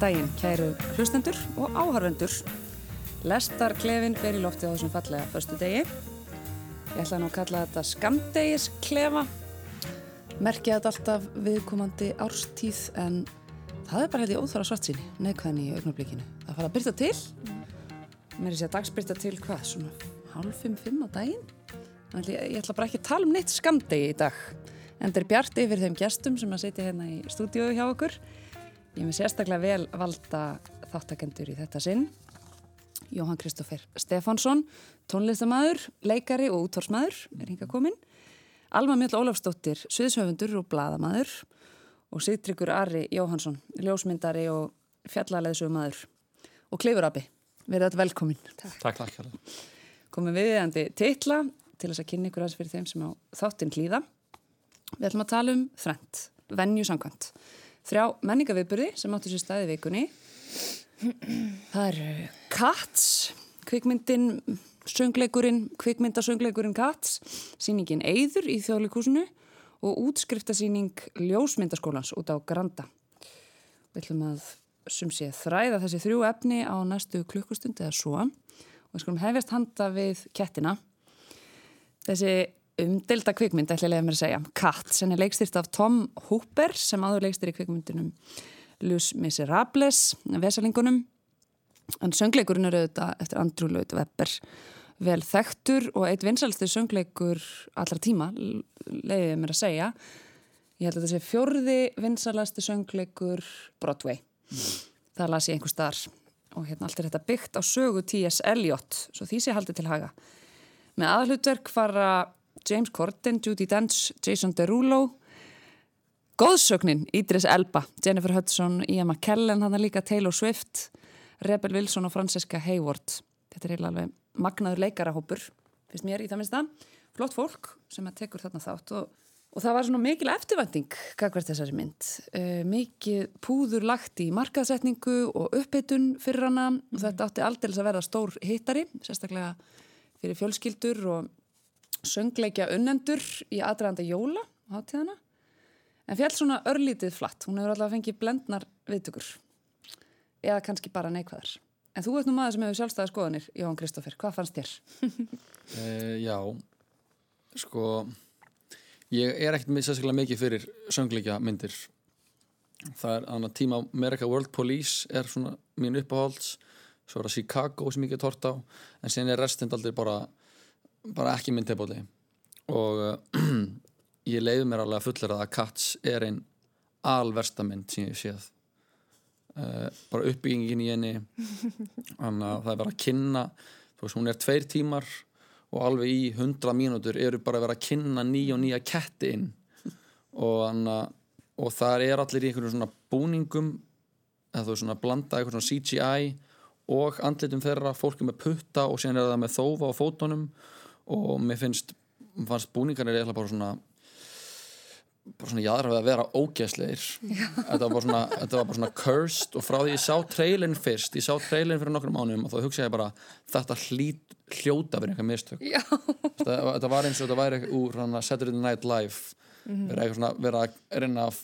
Góðan daginn, kæru hlustendur og áhörvendur. Lestar klefin ber í lofti á þessum fallega förstu degi. Ég ætla nú að kalla þetta skamdegis klefa. Merkja þetta alltaf viðkomandi árstíð en það er bara hefði óþára svart síni, neikvæðin í augnablikinu. Það fara að byrta til. Mér er sér að dagsbyrta til hvað, svona hálf fimm á daginn. Þannig ég, ætla bara ekki að tala um neitt skamdegi í dag. En þetta er bjart yfir þeim gestum sem að setja hérna í stúdíóðu hjá okkur. Ég með sérstaklega vel valda þáttakendur í þetta sinn. Jóhann Kristófer Stefánsson, tónlistamæður, leikari og útvarsmæður er hinga komin. Alma Mjöll Ólafsdóttir, sviðshöfundur og bladamæður og Sigtryggur Ari Jóhansson, ljósmyndari og fjallarleðsugumæður og klifurabi. Verðið þetta velkomin. Takk. Takk. Komum viðeigandi titla til þess að kynna ykkur aðeins fyrir þeim sem á þáttinn klíða. Við ætlum að tala um þrent, vennju sangkvæmt. Þrjá menningaviðburði sem áttu sér staði vikunni. Það eru Cats, kvikmyndin, söngleikurinn, kvikmyndasöngleikurinn Cats, síningin Eyður í þjóðleikúsinu og útskriftasíning Ljósmyndaskólans út á Granda. Við ætlum að sum sé þræða þessi þrjú efni á næstu klukkustund eða svo og við skulum hefjast handa við kettina. Þessi umdelda kvikmynd, ætla ég að mér að segja, Kat, sem er leikstýrt af Tom Hooper sem áður leikstýr í kvikmyndunum Luz Miserables, Vesalingunum. En söngleikurinn eru auðvitað eftir Andrew Lloyd Webber vel þekktur og eitt vinsalstu söngleikur allra tíma, leiðið mér að segja. Ég held að þetta sé fjörði vinsalasti söngleikur Broadway. Mm. Það las ég einhver starf og hérna allt er þetta byggt á sögu T.S. Eliot, svo því sé haldið til haga. Með aðhlutverk fara James Corden, Judi Dench, Jason Derulo, Góðsögnin, Idris Elba, Jennifer Hudson, Ian McKellen, hann er líka Taylor Swift, Rebel Wilson og Francesca Hayward. Þetta er eiginlega alveg magnaður leikarahópur, finnst mér í það minnsta. Flott fólk sem að tekur þarna þátt og, og það var svona mikil eftirvænting kakvært þessari mynd. Uh, mikið púður lagt í markaðsetningu og uppheitun fyrir hana mm. og þetta átti aldrei að verða stór hittari, sérstaklega fyrir fjölskyldur og söngleikja unnendur í aðræðanda jóla á tíðana en fjall svona örlítið flatt. Hún hefur alltaf fengið blendnar viðtökur. Eða kannski bara neikvæðar. En þú ert nú maður sem hefur sjálfstæða skoðanir Jón Kristófer, hvað fannst þér? uh, já. Sko ég er ekkert sérstaklega mikið fyrir söngleikja myndir. Það er annað tíma America World Police er svona mín uppáhalds. Svo er það Chicago sem ég get hort á. En sen er restind aldrei bara bara ekki minn tilbúli og uh, ég leiði mér alveg að fullera að Cats er einn alversta mynd sem ég séð. Uh, bara uppbyggingin í henni. Þannig að það er bara að kynna þú veist hún er tveir tímar og alveg í hundra mínútur eru bara vera að kynna nýja og nýja ketti inn. Og þannig að og það er allir í einhvern svona búningum eða þú veist svona blanda eitthvað svona CGI og andlitum þeirra, fólki með putta og síðan er það með þófa á fótonum og mér finnst fannst búningarnir eða bara svona bara svona jáðra við að vera ógæsleir þetta var bara svona, þetta var bara svona cursed. Og frá því ég sá trailin fyrst ég sá trailin fyrir nokkrum ánum og þá hugsa ég bara þetta hlít, hljóta verið eitthvað mistök. Þetta, þetta var eins og þetta væri úr Saturday Night Live. -hmm. verið eitthvað svona verið að reyna að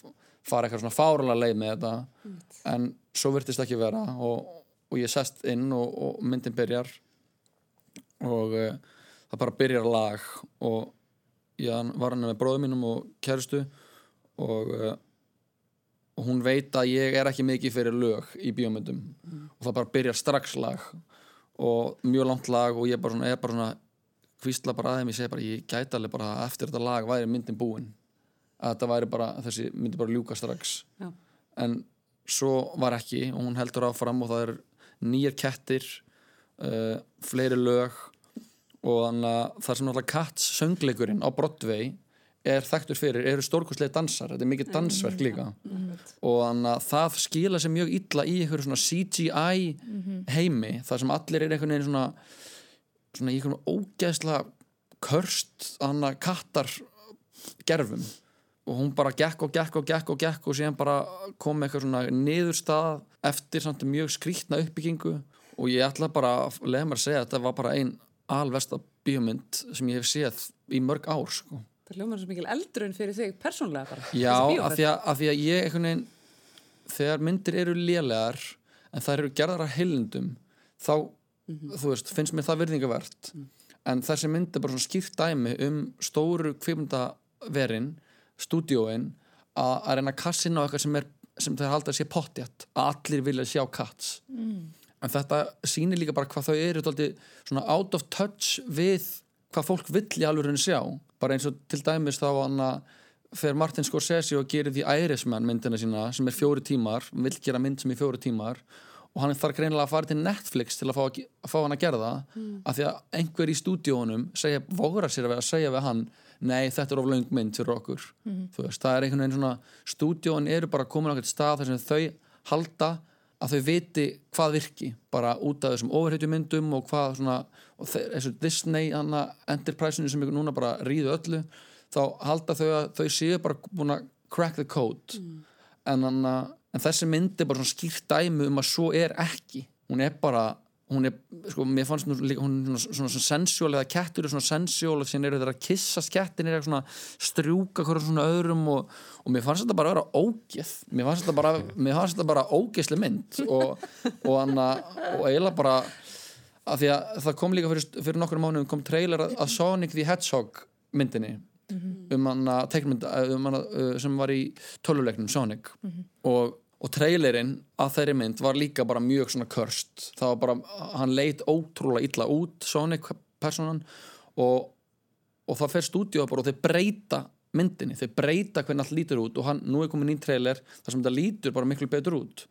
fara eitthvað svona fárala leið með þetta. Mm. en svo virtist ekki vera og, og ég sest inn og, og myndin byrjar. Og uh, það bara byrjar lag og ég var hann með bróðum mínum og kærustu og, uh, og hún veit að ég er ekki mikið fyrir lög í bíómyndum mm. og það bara byrjar strax lag og mjög langt lag og ég bara svona, er bara svona hvistla bara að þeim, ég segi bara ég gæti alveg bara að eftir þetta lag væri myndin búin að þetta væri bara, þessi myndi bara ljúka strax Já. en svo var ekki og hún heldur áfram og það er nýjar kettir uh, fleiri lög og þannig að það sem náttúrulega Cats söngleikurinn á Broadway er þekktur fyrir, eru stórkostlega dansar. Þetta er mikið dansverk líka. Mm -hmm. og þannig að það skila sér mjög illa í einhverju svona CGI mm -hmm. heimi, þar sem allir er einhvern veginn svona, svona í einhvern ógeðsla körst þannig að kattar gerfum. Og hún bara gekk og gekk og gekk og gekk og síðan bara kom eitthvað svona niðurstað eftir samt mjög skrítna uppbyggingu. Og ég ætla bara að leða mér að segja að þetta var bara einn alversta bíómynd sem ég hef séð í mörg ár sko. Það ljómar svo mikil eldur en fyrir þig persónlega bara Já, af því, að, af því að ég einhvern veginn þegar myndir eru lélegar en það eru gerðar að heilindum þá, þú veist, finnst mér það virðingavert en þessi mynd er bara svona skýrt dæmi um stóru kvikmyndaverin stúdíóin að að reyna að kassina á eitthvað sem, er, sem þeir halda að sé pottjætt að allir vilja sjá Cats en þetta sýnir líka bara hvað þau eru svona out of touch við hvað fólk vill í alveg raun sjá bara eins og til dæmis þá að fer Martin Scorsese og gerir því Irishman myndina sína sem er fjóri tímar vill gera mynd sem er fjóri tímar og hann þarf greinilega að fara til Netflix til að fá, að fá hann að gera það mm. af því að einhver í stúdíónum vogra sér að segja við hann nei þetta er of löng mynd fyrir okkur mm. veist, það er einhvern veginn svona stúdíón eru bara komin á einhvern stað þar sem þau halda að þau viti hvað virki bara út af þessum overheitjumyndum og hvað svona og þessu Disney enterprise-inu sem núna bara ríðu öllu þá halda þau að þau séu bara búin að crack the code mm. en, anna, en þessi mynd er bara svona skýrt dæmi um að svo er ekki hún er bara hún er, sko, mér fannst hún líka hún er svona, svona sensuál eða kettur er svona sensuál og síðan eru þeirra að kissa skettin er svona strjúka hverjum svona öðrum og, og mér fannst þetta bara að vera ógeð mér fannst þetta bara, mér fannst þetta bara ógeðsli mynd og, og, anna, og eiginlega bara að því að það kom líka fyrir, fyrir nokkur mánuðum kom trailer að, Sonic the Hedgehog myndinni mm -hmm. um hann að teikmynda um hana, uh, sem var í töluleiknum Sonic mm -hmm. og og trailerinn að þeirri mynd var líka bara mjög svona körst það var bara, hann leit ótrúlega illa út Sonic personan og, og það fer stúdíu og þeir breyta myndinni. Þeir breyta hvernig allt lítur út og hann, nú er komin í trailer þar sem þetta lítur bara miklu betur út.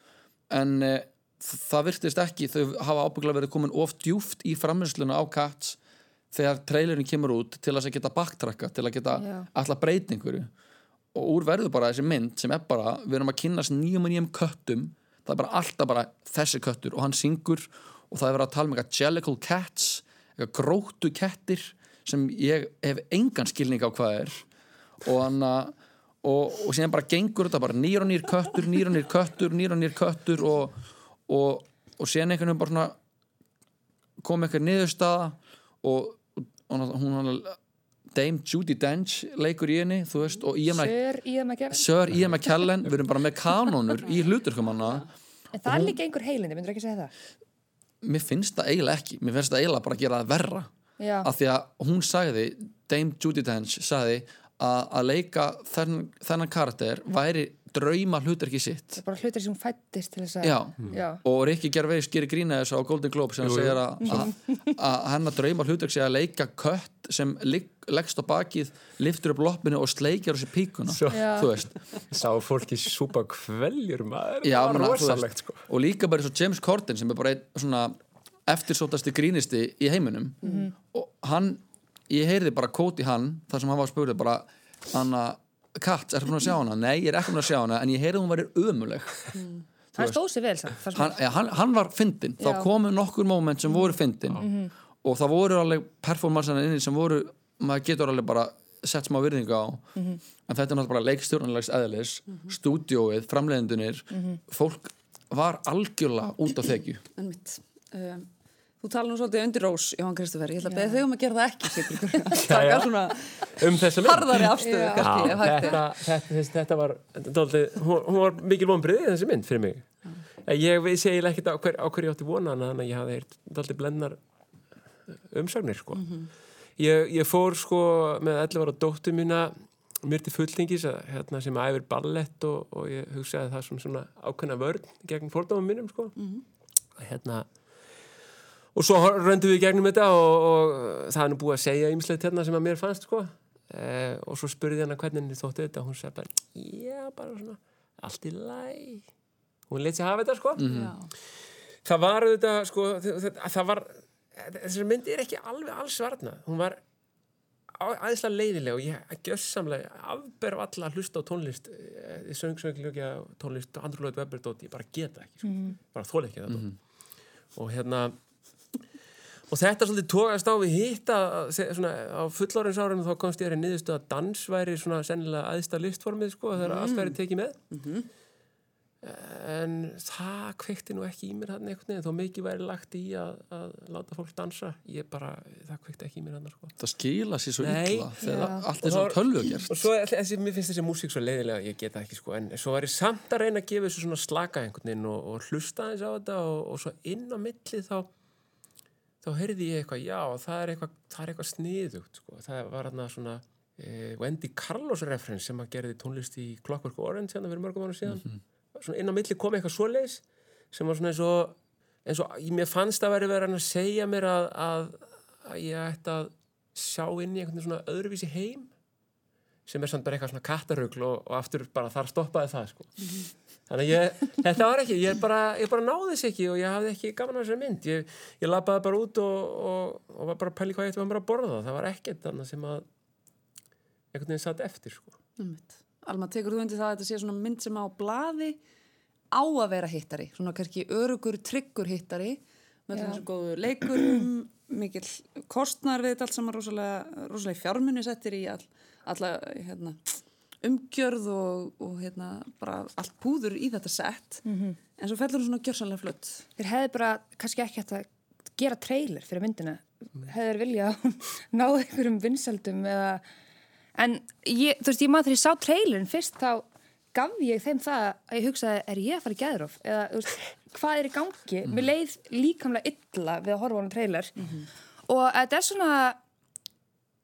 En e, það virtist ekki þau hafa ábygglega verið komin of djúft í framhersluna á Cats þegar trailerin kemur út til að geta baktrakka til að geta alltaf breytingur og úr verður bara þessi mynd sem er bara, við erum að kynast nýjum og nýjum köttum. Það er bara alltaf bara þessi köttur og hann syngur og það er verið að tala um eitthvað jellicle cats eitthvað gróttu kettir sem ég hef engan skilning á hvað er. Og hann að og, og síðan bara gengur þetta bara nýr og nýr köttur nýr og nýr köttur, nýr og nýr köttur og, og, og síðan einhvern veginn bara kom eitthvað niðurstaða og hún hann Dame Judi Dench leikur í henni veist og Sir Ian McKellen. Við erum bara með kanónur í hluturkum hana. En það er líka einhver heilindi, myndur ekki segja það? Mér finnst það eiginlega ekki mér finnst það eiginlega bara að gera það verra. Já. af því að hún sagði Dame Judi Dench sagði að, að leika þennan karakter væri drauma hlutur ekki sitt bara hlutur sem fættist til þess að já. Já. og Rikki Gervais gerir grína þess á Golden Globe sem hann segir að hennar drauma hlutur sé að leika kött sem leggst á bakið liftur upp loppinu og sleikjar þessi píkuna. Svo, þú veist. Sá fólki súpa kveljur maður já, manna, veist, sko. og líka bara eins og James Corden sem er bara einn svona eftirsótasti grínisti í heiminum. Mm -hmm. og hann, ég heyrði bara kóti hann þar sem hann var spurðið bara hann að Katt, er búin að sjá hana? Nei, ég er ekki búin að sjá hana en ég heyrði hún væri ömuleg mm. Það stóð sér vel hann, ja, hann, hann var fyndin, þá komu nokkur móment sem voru fyndin mm -hmm. og það voru alveg performansana inni sem voru maður getur alveg bara sett smá virðinga á mm -hmm. en þetta er náttúrulega bara leikstjórnlegs eðlis -hmm. stúdióið, framleiðendunir mhm. fólk var algjörlega út af þegju um Þú tala nú svolítið undir rós, Jóhann Kristoffer, ég ætla að beða þau um að gera það ekki það er svona um harðari afstöðu kannski, þetta, þetta, þetta var dálítið, hún var mikil vonbreið þessi mynd fyrir mig já. ég eiginlega ekkert á, hver, á hverju ég átti vona þannig að ég hafði eirt dálítið blennar umsagnir sko. mm -hmm. ég, ég fór sko með 11 ára dóttu mína mér til fulltingis hérna, sem æfir ballett og, og ég hugsaði það svona, svona ákveðna vörn gegn fórdáma mínum sko. mm -hmm. hérna og svo röndum við gegnum þetta og, og það er nú búið að segja ymslegt hérna sem að mér fannst sko eh, og svo spurði hann hvernig henni þóttu þetta og hún sagði bara, já, bara svona allt í læg hún leitt sér hafa þetta sko mm -hmm. það var þetta sko það, það var, þessari myndi er ekki alveg alls varna, hún var aðeinslega leiðileg og ég gössamlega afberf alla að hlusta á tónlist í eh, söngsönglega tónlist andrúlega weberdóti, ég bara geta ekki sko. mm -hmm. bara þól ekki þetta mm -hmm. og hérna og þetta svolítið tókast á við hitt að svona, á fullorðinsárunum þá komst ég að niðurstu að dans væri svona sennilega aðsta listformið sko þegar mm. allt væri tekið með mm -hmm. en það kveikti nú ekki í mér hann einhvern veginn, þó mikið væri lagt í að, að láta fólk dansa ég bara, það kveikti ekki í mér hann sko. það skila sér svo Nei. illa þegar Já. allt er svo tölvugjert og svo, þessi, mér finnst þessi músík svo leiðilega ég geta ekki sko, en svo var ég samt að reyna að gefa þessu svona slaka einhvern veginn og, og hlusta eins á þetta og, og svo inn á milli þá þá heyrði ég eitthvað, já, það er eitthvað, það er eitthvað sniðugt, sko. það var hérna svona eh, Wendy Carlos referens sem að gerði tónlist í Clockwork Orange hérna fyrir mörgum ára síðan svona inn á milli kom eitthvað svoleiðis sem var svona eins og eins og mér fannst að veri verið að segja mér að, að, að ég ætti að sjá inn í einhvern svona öðruvísi heim sem er samt bara eitthvað svona kattarugl og, og aftur bara þar stoppaði það sko. Þannig að ég, þetta var ekki ég bara, ég bara náði þess ekki og ég hafði ekki gaman að þessari mynd. Ég, ég labbaði bara út og, og, og var bara að pæli hvað ég ætti bara að borða það. Var ekkert annað sem að einhvern veginn satt eftir sko. Alma, tekur þú undir það að þetta sé svona mynd sem á blaði á að vera hittari, svona kannski örugur, tryggur hittari með þessu góðu leikurum, mikill kostnar við þetta allt saman rosalega, rosalega fjármunni settir í all, alla hérna, umgjörð og, og hérna, bara allt púður í þetta sett Mhm. en svo fellur hún svona gjörsanlega flutt Þeir hefði bara kannski ekki hægt að gera trailer fyrir myndina. Hefði þeir vilja að ná einhverjum vinsaldum eða... En ég, þú veist, ég maður þegar ég sá trailerin fyrst þá gaf ég þeim það að ég hugsaði, er ég að fara í gæðróf? Eða, veist, hvað er í gangi? Mér leið líkamlega illa við að horfa á hann trailer. Og þetta er svona,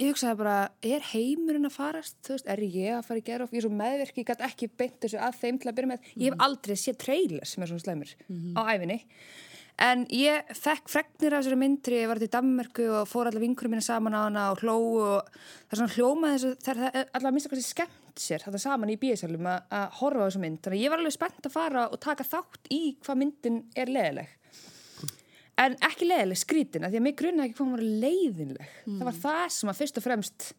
ég hugsaði bara, er heimurinn að farast? Þú veist, er ég að fara í gæðróf? Ég er svo meðverki, ég gæti ekki beint þessu að þeim til að byrja með. Ég hef aldrei séð trailer sem er svona slæmur á æfinni. En ég fekk fregnir af þessari myndri, ég var til Danmörku og fór allar vinkurum mína saman á hana og hló og það er svona hljómaði þessu, það er allar minnst að kannski skemmt sér þetta saman í bíesalum að horfa á þessu mynd. Þannig að ég var alveg spennt að fara og taka þátt í hvað myndin er leðileg. En ekki leðileg, skrítin, af því að mig grunnaði ekki hvað hún var leiðinleg. Það var það sem að fyrst og fremst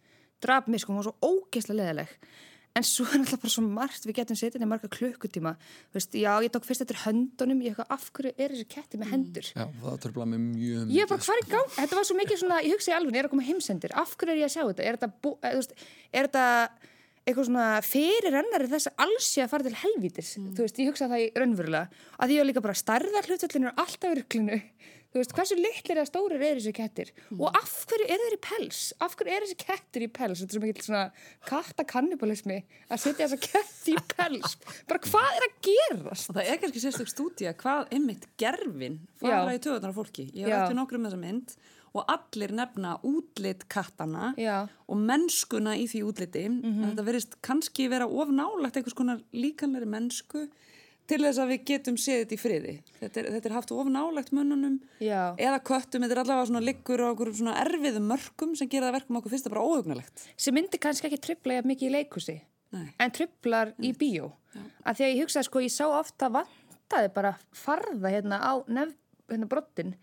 draf mig, sko, hún var svo ógeðslega leðileg. En svo er alltaf bara svo margt, við getum setið í marga klukkutíma. Þú Veist, já, ég tók fyrst eftir höndunum, ég eitthvað, af hverju er þessi ketti með hendur? Já, það törfla mig mjög Ég er bara hvað í gang, þetta var svo mikið svona, ég hugsa í alveg, ég er að koma heimsendir, af hverju er ég að sjá þetta? Er þetta, er eitthvað svona fyrir ennari þess að alls sé að fara til helvítis? Þú veist, ég hugsa það í raunverulega, að ég var líka bara stærðar hlutvöllinu er alltaf í ruglinu, þú veist, hversu litlir eða stórir eru þessi kettir? Og af hverju eru þeir í pels? Af hverju eru þessi kettir í pels? Þetta er svo mikið svona kattakannibalismi að setja þessa ketti í pels. Bara hvað er að gerast? og það er kannski sérstök stúdía hvað einmitt gerfin fara Já. í töðunar á fólki ég hef og allir nefna útlit kattana Já. og mennskuna í því útliti. Mhm. þetta verist kannski vera of nálagt einhvers konar líkanlega mennsku til þess að við getum séð þetta í friði. Þetta er, þetta er haft of nálagt mönnunum Já. eða köttum, þetta er allavega svona liggur á okkur svona erfiðum mörkum sem gera það verkum okkur fyrst að bara óhugnalegt. Sem myndi kannski ekki tripla jafn mikið í leikhúsi Nei. en triplar í bíó. Að því að ég hugsaði sko, ég sá ofta vantaði bara farða hérna á nef, hérna brottin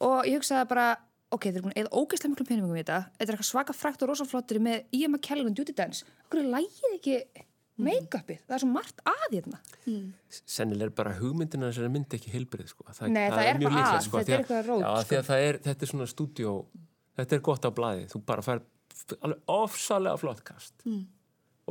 og ég hugsaði bara ok, þeir eru búin eða ógeðslega miklu peningum í þetta. Þetta er eitthvað svaka frækt og rosaflottir með Ian McKellen og Judi Dance, okkur lægið ekki make-upið, það er svo margt að hérna. Sennilega er bara hugmyndina þessari mynd ekki heilbrið sko. það, Nei, það er mjög eitthvað líklegt, að, sko, þetta er sko. því að það er, þetta er svona stúdíó þetta er gott á blaði, þú bara fær alveg ofsalega flott kast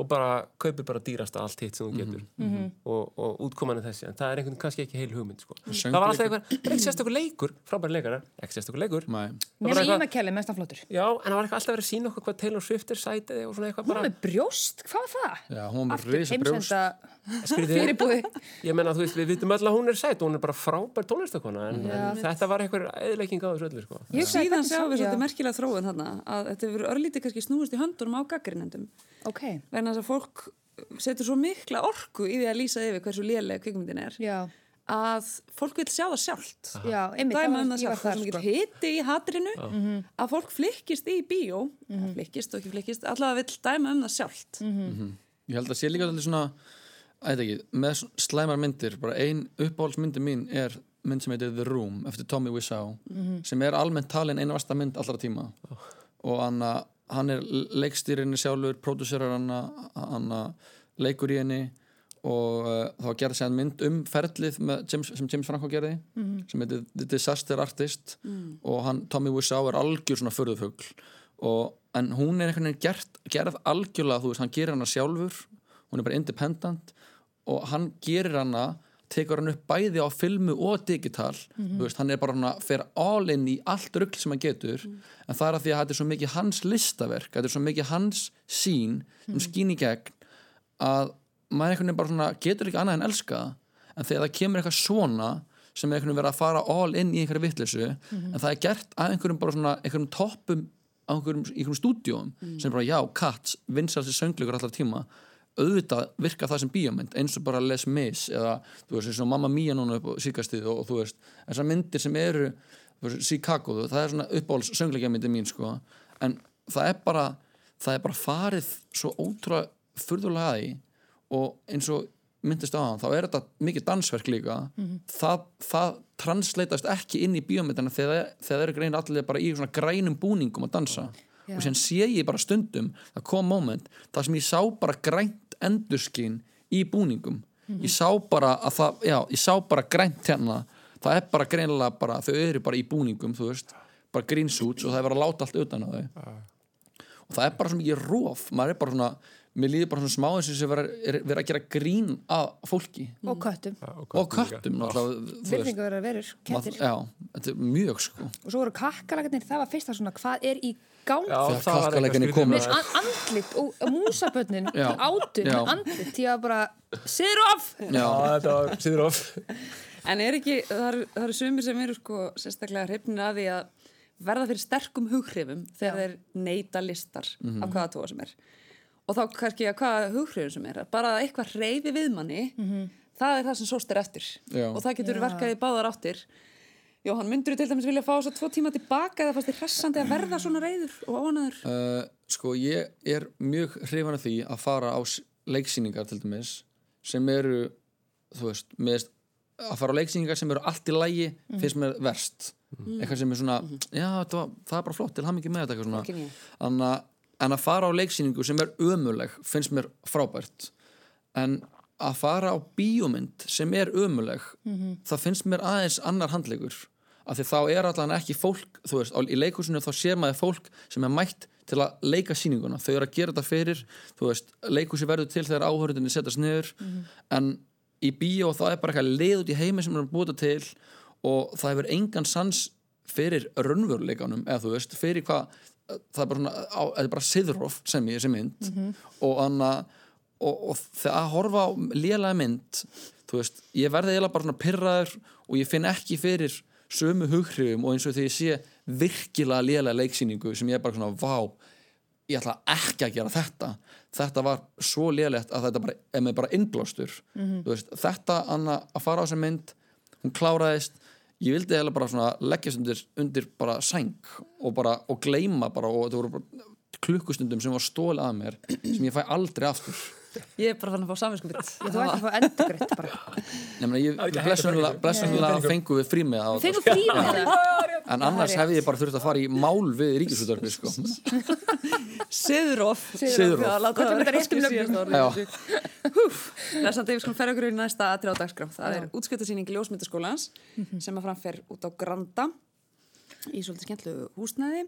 og bara kaupir bara dýrasta allt hitt sem þú getur. Mhm. og, og útkoman er þessi, en það er einhvern veginn kannski ekki heil hugmynd sko. Það var alltaf einhver, er ekki sérstakur leikur frábæri leikara, ekki sérstakur leikur. Nema Ian McKellen, mest hann flottur. Já, en það var eitthvað alltaf verið að sína okkur hvað Taylor Swift er sætið og svona eitthvað hún bara með brjóst, hvað var það? Já, hún Aftur risa brjóst. fyrirbúði Ég menna, þú veist, við vitum öll að hún er sætt og hún er bara frábær tónlistakona en, en þetta var einhver sko. Að vegna þess að fólk setur svo mikla orku í því að lýsa yfir hversu lélega kvikmyndin er já, að fólk vil sjá það sjálft. Um það ég var sjálft, það er svo sko. mikið hiti í hatrinu að fólk flikkist í bíó Mhm. flikkist og ekki flikkist, allavega vill dæma um það sjálft. Mhm. Ég held að sé líka allir svona ætla ekki, með slæmar myndir bara ein uppáhaldsmyndi mín er mynd sem heitir The Room eftir Tommy Wiseau sem er almennt talin einu vasta mynd allra tíma. Og hann, að- hann er leikstýrinni sjálfur, pródúserar hann, leikur í henni og uh, þá gerði sér mynd um ferlið James, sem James Franco gerði sem heitir The Disaster Artist og hann, Tommy Wiseau er algjör svona förðufugl og, en hún er einhvern veginn gert, gerð algjörlega, þú veist, hann gerir hana sjálfur hún er bara independent og hann gerir hana tekur hann upp bæði á filmu og digital. Þú veist, hann er bara hann að fer all in í allt rugl sem hann getur. En það er að því að þetta er svo mikið hans listaverk þetta er svo mikið hans sín sem skín í gegn að maður einhvern veginn bara svona getur ekki annað en elska en þegar það kemur eitthvað svona sem er einhvern veginn verið að fara all in í einhverju vitleysu en það er gert að einhverjum bara svona einhverjum toppum á einhverjum, einhverjum stúdíum sem er bara já, Cats, vinsalsi söngleikur allar tíma auðvitað virka það sem bíómynd eins og bara Les Mis eða þú veist, eins og Mamma Mia núna upp á síkastíð og, og þú veist, þessar myndir sem eru veist, Chicago, það er svona uppáhalds söngleikjamyndi mín sko. En það er bara, það er bara farið svo ótrúlega furðulega að því og eins og myndist á hann, þá er þetta mikið dansverk líka. Það, það transleitast ekki inn í bíómyndina þegar, það eru grein allir bara í svona grænum búningum að dansa. Já. og síðan sé ég bara stundum það kom moment, það sem ég sá bara grænt endurskinn í búningum. Ég sá bara að það já, ég sá bara grænt hérna. Það er bara greinilega bara, þau eru bara í búningum þú veist, bara green suits og það er bara að láta allt utan á þau. Og það er bara svo mikið róf maður er bara svona, mér líður bara svona smá eins og þess að vera, er, vera að gera grín af fólki. Og köttum. Og köttum náttúrulega, þú veist. virðingu verður kettir. já, þetta er mjög sko og svo voru kakkalagarnir, það var fyrsta svona hvað er í gang Já, Þegar það var kakkalakkarnir eitthvað komu. skrítið Mér an- andlit og Já. átun andlit því að bara siður of já, þetta var síður of En er ekki, það eru, það eru sumir sem eru sko sérstaklega hrifnir að því að verða fyrir sterkum hughrifum þegar þeir neyta listar Mhm. af hvaða tóa sem er. Og þá kannski að hvaða hughrifum sem er, bara að eitthvað hreyfi við manni, það er það sem sóst er eftir. Já. Og það getur verkað í báðar áttir. Jóhann, myndur þú til dæmis vilja fá þess að tvo tíma tilbaka eða fannst þið hressandi að verða svona reyður og óanaður? Uh, sko ég er mjög hrifan af því að fara á leiksýningar til dæmis sem eru þú veist, með, að fara á leiksýningar sem eru allt í lægi finnst mér verst. Eitthvað sem er svona, já þetta var, það er bara flott til hann ekki með þetta eitthvað svona. Nýja. en að, en að fara á leiksýningu sem er ömuleg finnst mér frábært. En að fara á bíómynd sem er ömuleg það finnst mér aðeins annar handlegur af því þá er allan ekki fólk þú veist, á- í leikhúsinu þá sér maður fólk sem er mætt til að leika sýninguna. Þau eru að gera þetta fyrir þú veist, leikhúsi verður til þegar áhörðinni setjast niður en í bíó þá er bara eitthvað leið út í heimi sem er búið til og það hefur engan sans fyrir raunveruleikanum eða þú veist, fyrir hvað það er bara svona, á, er bara siðróf sem ég þessi mynd og, anna, og, og þegar að horfa á lélega mynd þú veist, ég verði eiginlega bara svona pyrraður og ég finn ekki fyrir sömu hughrifum og eins og því ég sé virkilega lélega leiksýningu sem ég er bara svona, vá ég ætla ekki að gera þetta. Þetta var svo lélegt að þetta bara er með bara innblástur. Veist, þetta Anna, að fara á þessa mynd hún kláraðist. Ég vildi eða bara svona leggjast undir, undir bara sæng og bara og gleyma bara og þetta voru bara klukkustundum sem var stólið að mér sem ég fæ aldrei aftur Ég er bara fann að fá saminskupið. Ég þú ekki að fá endurgritt bara. Það blessunlega, hægt að blessunlega fengu við frí með Við fengum frí með það. En annars hefði ég bara þurft að fara í mál við sko. Siðurof. Það í. Þessandi við skulum ferja okkur í næsta dagskrá. Það er útskiptasýning Ljósmyndaskólans sem að framfer út á Granda í svolítið skemmtlegu húsnæði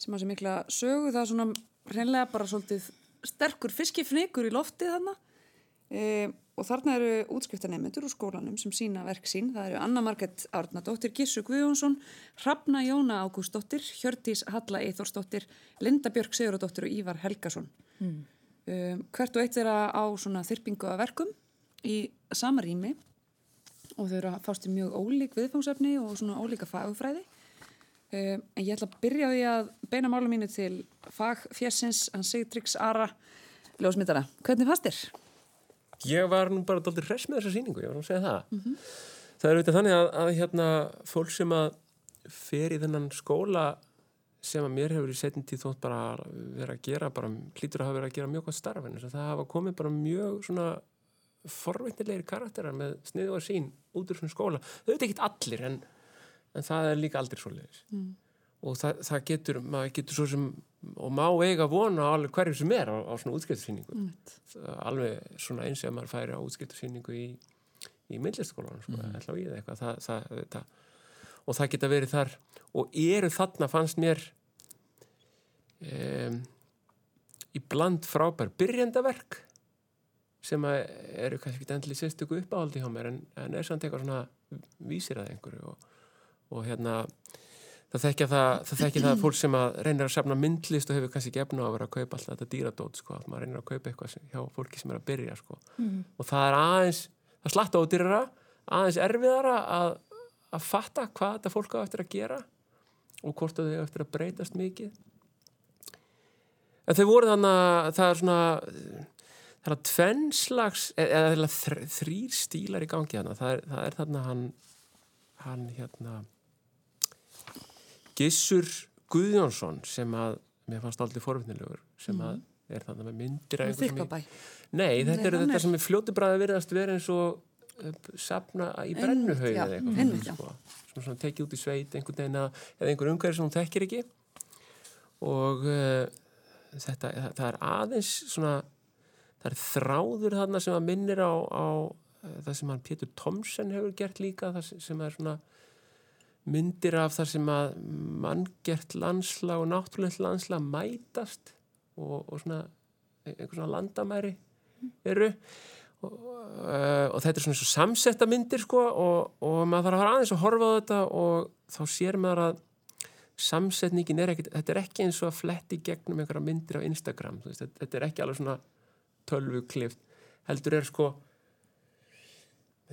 sem á sér mikla sögu. Það er svona reynlega bara svolítið sterkur fiskifnikur í loftið þarna e, og þarna eru útskiptanemendur úr skólanum sem sína verk sín. Það eru Anna Marget Árnadóttir, Gissu Guðjónsson, Hrafna Jóna Ágúsdóttir, Hjördís Halla Eithórsdóttir, Linda Björk Sigurðardóttir og Ívar Helgason. Um, hvert og eitt þeirra á svona þyrpingu af verkum í sama rými og þau eru að fást í mjög ólík viðfangsefni og svona ólíka fagfræði. Um, en ég ætla að byrja því að beina mála mínu til fagfjessins, hann Sigtryggs Ara, ljósmyndara. Hvernig fannst þér? Ég var nú bara daldið hress með þessa sýningu, ég var nú að segja það. Það er auðvitað þannig að, að hérna, fólk sem að fer í þennan skóla sem að mér hefur í setjum tíð þótt bara vera að gera, bara hlýtur að hafa verið að gera mjög gott starf en það hafa komið bara mjög svona forveitnilegir karakterar með sniðu og sín út úr svona skóla. Þau veit ekki allir en, en það er líka aldrei svo leiðis. Mm. Og það, það getur, maður getur svo sem, og má eiga vona á alveg hverju sem er á, á svona útskiptarsýningu alveg svona eins ef maður færi á útskiptarsýningu í, í myndlistaskólanum sko, mm. ætla á í það eitthvað það, það, það, og það geta verið þar og eru þarna fannst mér um, í bland frábær byrjandaverk sem eru kannski ekki endli sérstöku uppáhaldi hjá mér en, en er samt eitthvað svona vísir að einhverju og, og hérna það þekkja það, það, þekkja það fólk sem að reynir að safna myndlist og hefur kannski ekki efna á að vera að kaupa alltaf þetta dýradót sko, að maður reynir að kaupa eitthvað sem, hjá fólki sem er að byrja sko. og það er aðeins það slatta ódýrara, aðeins erfiðara að, að fatta hvað þetta fólk á eftir að gera og hvort að þau eftir að breytast mikið. En þau voru þannig að það er svona það er að tvennslags eða eða þr- þrýr stílar í gangi þarna. Það er, það er þarna hann hann hérna Gissur Guðjónsson sem að mér fannst aldrei forvitnilegur sem að er þarna með myndir Þykkabæ. Nei, þetta Nei, hann þetta er- sem er fljótubræði virðast vera eins og uh, safna í brennuhauð eða eitthvað einmitt, sko. svona, svona tekið út í sveit einhvern veginn að, eða einhver umhverfi sem hún þekkir ekki og uh, þetta, það er aðeins svona það er þráður þarna sem að minnir á, á það sem hann Pétur Thomsen hefur gert líka það sem- sem er svona myndir af það sem að manngert landslag og náttúrulegt landslag mætast og, og svona einhver svona landamæri eru. Og, uh, og þetta er svona eins og samsetta myndir sko og, og maður þarf að fara aðeins að horfa á þetta og þá sér maður að samsetningin er ekkit, þetta er ekki eins og að fletti gegnum einhverja myndir á Instagram veist, þetta er ekki alveg svona tölvu klift heldur er sko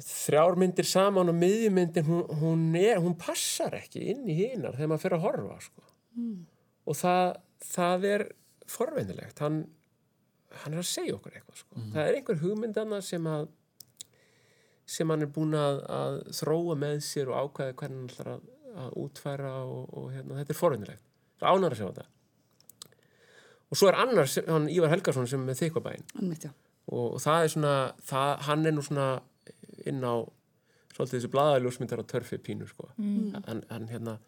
þrjár myndir saman og miðjumyndin hún, hún, er, hún passar ekki inn í hinar þegar maður fyrir að horfa sko. og það, það er forveinilegt hann, hann er að segja okkur eitthvað sko. það er einhver hugmyndana sem að sem hann er búin að, að þróa með sér og ákvæða hvernig hann ætlar að, að útfæra og, og hérna, þetta er forveinilegt það er ánar að sjá þetta og svo er annars hann Ívar Helgarsson sem er með Einmitt, já. og það er svona það, hann er nú svona inn á svolítið þessi blaðaljósmyndar á törfi pínu sko. hann, hann hérna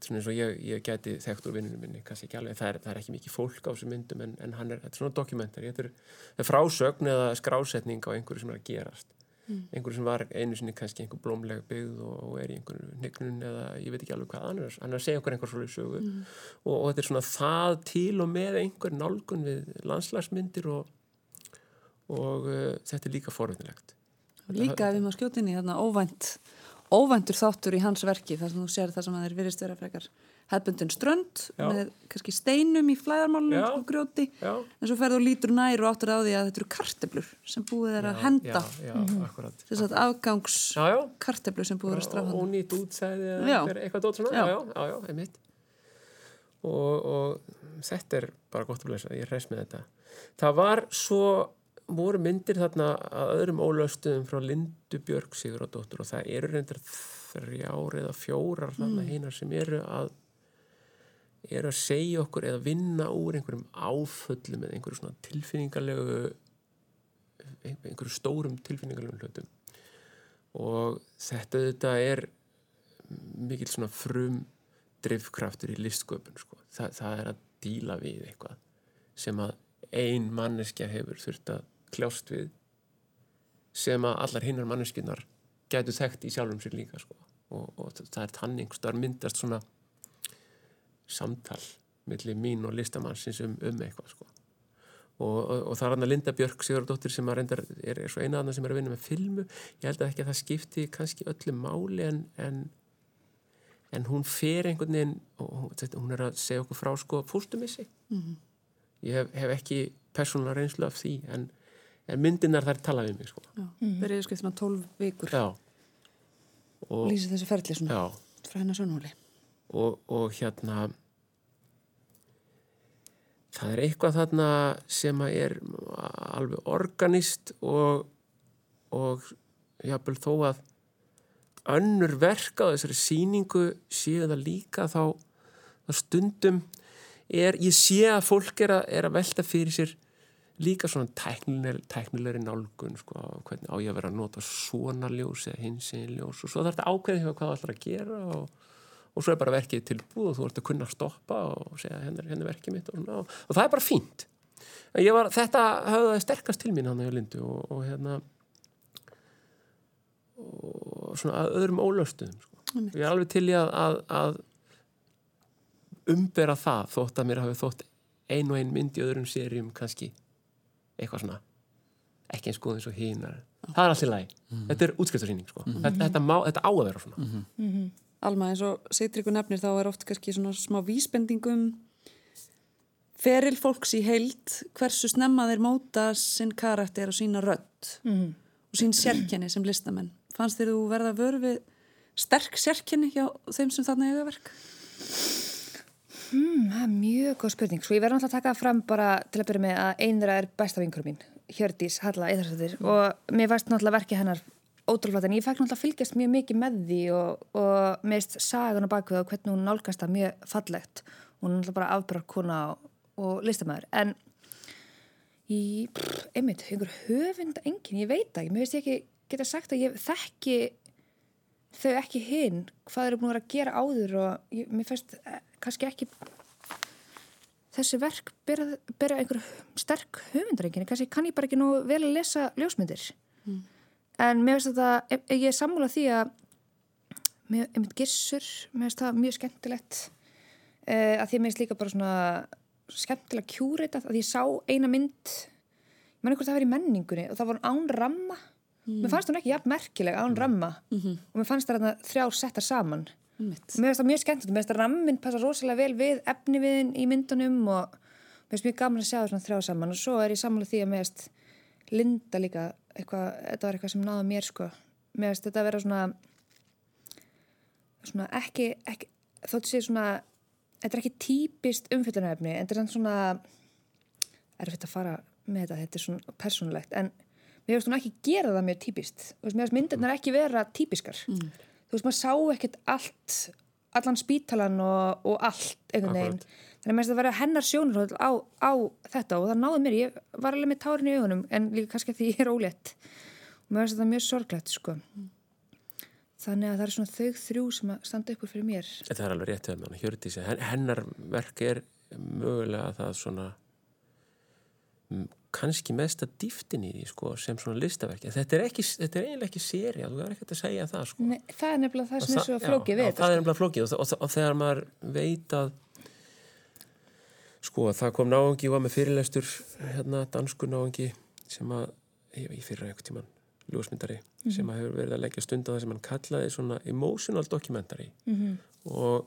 þetta er svona eins og ég, ég gæti þekkt úr vinninu minni kannski ekki alveg, það er, það er ekki mikið fólk á þessu myndum en, en er, þetta er svona dokumentar. Þetta er, er frásögn eða skrásetning á einhverju sem er að gerast. Einhverju sem var einu sinni kannski einhver blómlega byggð og, og er í einhverju hnygnun eða ég veit ekki alveg hvað hann er hann er að segja okkur einhver svolítið sögu. Og, og þetta er svona það til og með einhver nálgun við landslagsmyndir og, og uh, þetta er líka forveitinlegt Líka ef við maður skjóta inn í þarna óvænt, óvæntur þáttur í hans verki þar sem þú sér það sem að þeir virðist vera frekar hefbundin strönd Já. með kannski steinum í flæðarmálunum og grjóti. Já, en svo ferðu og lítur nær og áttur á því að þetta eru karteblur sem búið er að henda. Já, já, akkurat þess að afgangs Já, karteblur sem búið er að strafa og nýtt útsæði eitthvað dót svona, Já. já, já, já, já einmitt. Og, og þetta er bara gott að blessa, ég reys með þetta. Það var svo voru myndir þarna að öðrum ólöstuðum frá Lindu Björg Sigurðardóttur og það eru reyndar þrjár eða fjórar þarna hinar sem eru að eru að segja okkur eða vinna úr einhverjum áföllum eða einhverju svona tilfinningarlegu einhverju stórum tilfinningarlegum hlutum og þetta þetta er mikil svona frum drifkraftur í listsköpun sko. Þa, það er að díla við eitthvað sem að ein manneskja hefur þurft að kljást við sem að allar hinnar manneskjunar gætu þekkt í sjálfum sér líka sko. og, og það er tanning það er myndast svona samtal millir mín og listamannsins um, um eitthvað sko. og, og, og það er hann að Linda Björk Sigurðardóttir sem er, er svo eina annar sem er að vinna með filmu ég held að ekki að það skipti kannski öllu máli en, en, en hún fer einhvern veginn og hún, þetta- hún er að segja okkur frá sko fóstumissi ég hef, hef ekki persónulega reynslu af því en, en myndinar þær tala við mig sko. Skriftin á 12 vikur. Já. Og, lýsi þessi ferli svona já, frá hennar sjónhóli og, og hérna það er eitthvað þarna sem að er alveg organist og, og jafnvel þó að önnur verk á þessari sýningu séu það líka þá, þá stundum er, ég sé að fólk er að, er að velta fyrir sér líka svona tæknileg, tæknilegri nálgun sko, hvernig á ég að vera að nota svona ljós eða hins einn ljós og svo þarf þetta ákveðið hjá hvað það ætlar að gera og, og svo er bara verkið tilbúð og þú ert að kunna að stoppa og segja hennar, hennar verkið mitt. Og, og, og það er bara fínt. Var, þetta höfði sterkast til mín hann á Lindu og, og hérna og svona að öðrum ólöstuðum sko. ég er alveg til í að, að, að umbera það þótt að mér hafi þótt ein og ein mynd í öðrum seríum kannski eitthvað svona ekki eins góð eins og hinar. Það er allt í lagi, þetta er útskriftarsýning sko. þetta, þetta, má, þetta á að vera svona. Alma, eins og Sigtryggur nefnir þá er oft kannski svona smá vísbendingum feril fólks í heild hversu snemma þeir móta sinn karakter og sína rödd og sín sérkenni sem listamenn. Fannst þér þú verða vörð við sterk sérkenni hjá þeim sem þarna eiga verk? Mm, það er mjög góð spurning. Svo ég verði náttúrulega að taka fram bara til að byrja með að einra er besta vinkur mín, Hjördís Halla Eðarsættir og mér varst náttúrulega verkið hennar ótrúlega en ég fekk náttúrulega að fylgjast mjög mikið með því og, og mér veist sagan á bakvið og hvernig hún nálgast það mjög fallegt. Hún er náttúrulega bara afbráð kona og, og listamæður. En pff, einmitt, einhver höfunda engin, ég veit ekki, mér veist ég ekki geta sagt að ég þekki þau ekki hinn, hvað eru búin að að gera áður og ég, mér finnst eh, kannski ekki þessi verk bera einhver sterk höfundarenginni, kannski kann ég bara ekki nú vel að lesa ljósmyndir. En mér finnst þetta, ég, ég er sammúlað því að mér, einmitt gissur, mér finnst það mjög skemmtilegt uh, að því mér finnst líka bara svona skemmtilega kjúreitað að ég sá eina mynd ég mann einhvern það verið í menningunni og það var án ramma mér fannst hún ekki jafn merkileg án ramma og mér fannst það þrjár settar saman. Mitt. Mér finnst það mjög skemmt, mér finnst það rammin passa rosalega vel við efni viðin í myndunum og mér finnst mjög gaman að sjá það þrjá saman. Og svo er ég samlega því að mér finnst Linda líka, eitthvað, þetta var eitthvað sem náða mér sko, mér finnst þetta að vera svona svona ekki, ekki þótt sé svona þetta er ekki típist umfyllunarefni en þetta er svona erfitt að fara með þetta, þetta er svona persónulegt. En mér finnst hún ekki gera það mjög típist. Og mér finnst myndirnar ekki vera típiskar. Mm. þú veist, maður sá ekkert allt allan spítalan og, og allt einhvern veginn, þannig að mér finnst það að vera hennar sjónurhóð á, á þetta og það náði mér, ég var alveg með tárin í augunum en líka kannski því ég er ólétt. Og mér finnst þetta mjög sorglegt sko. Þannig að það er svona þau þrjú sem að standa úr fyrir mér. Þetta er alveg rétt við hann, Hjördísi. Hen- Hennar verk er mögulega það svona kannski mesta dýftin í því sko, sem svona listaverki. Þetta er, ekki, þetta er eiginlega ekki séri, þú er ekkert að segja það sko. Nei, það er nefnilega það Og sem er svo flókið við það er nefnilega flókið og, og, og þegar maður veit að sko það kom náungi og var með fyrirlestur hérna dansku náungi sem að ég, ég fyrir einhvern tíman ljósmyndari sem að hefur verið að leggja stund á það sem hann kallaði svona emotional documentary Mhm. og uh,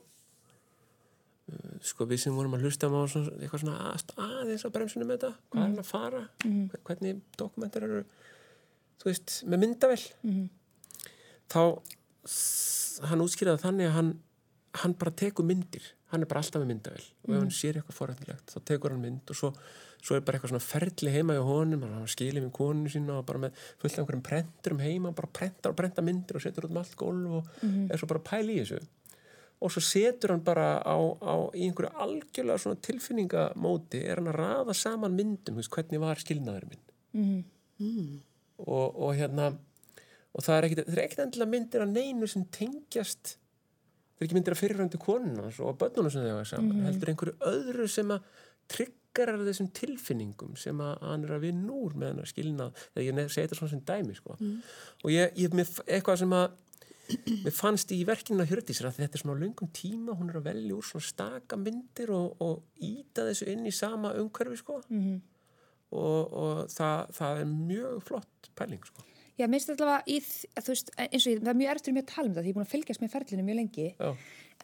sko við sem vorum að hlusta á svona, eitthvað svona að, aðeins á bremsunum með þetta hvað er hann að fara, Mhm. hvernig dokumentar eru þú veist, með myndavel Mhm. þá hann útskýraði þannig að hann, hann bara tekur myndir. Hann er bara alltaf með myndavel og ef hann sér eitthvað forrættilegt þá tekur hann mynd og svo, svo er bara eitthvað svona ferli heima í honum hann skilið með koninu sína og bara með fullt af einhverjum prenturum heima bara prentar og prenta myndir og setur út um allt gólf og er svo bara að pæla í þessu og svo setur hann bara á, á í einhverju algjörlega svona tilfinningamóti er hann að raða saman myndum veist, hvernig var skilnaður minn Mhm. og, og hérna og það er ekkit, það er ekkit endilega myndir að neinu sem tengjast það er ekki myndir að fyrirfrændu konunans og börnunum sem þau hafa saman heldur einhverju öðru sem að tryggarar þessum tilfinningum sem að hann er að vinna úr með hann að skilna þegar ég segi þetta svona sem dæmi sko. og ég, ég eitthvað sem að mér fannst í verkinu að hjördi sér að þetta er svona á löngum tíma hún er að velja úr svona staka myndir og, og íta þessu inn í sama umhverfi sko. Mhm. og, og það, það er mjög flott pæling sko. Já, minnst allavega í, þú veist, eins og ég, það er mjög erftur mér að tala um það því ég er búin að fylgjast með ferlinu mjög lengi Já.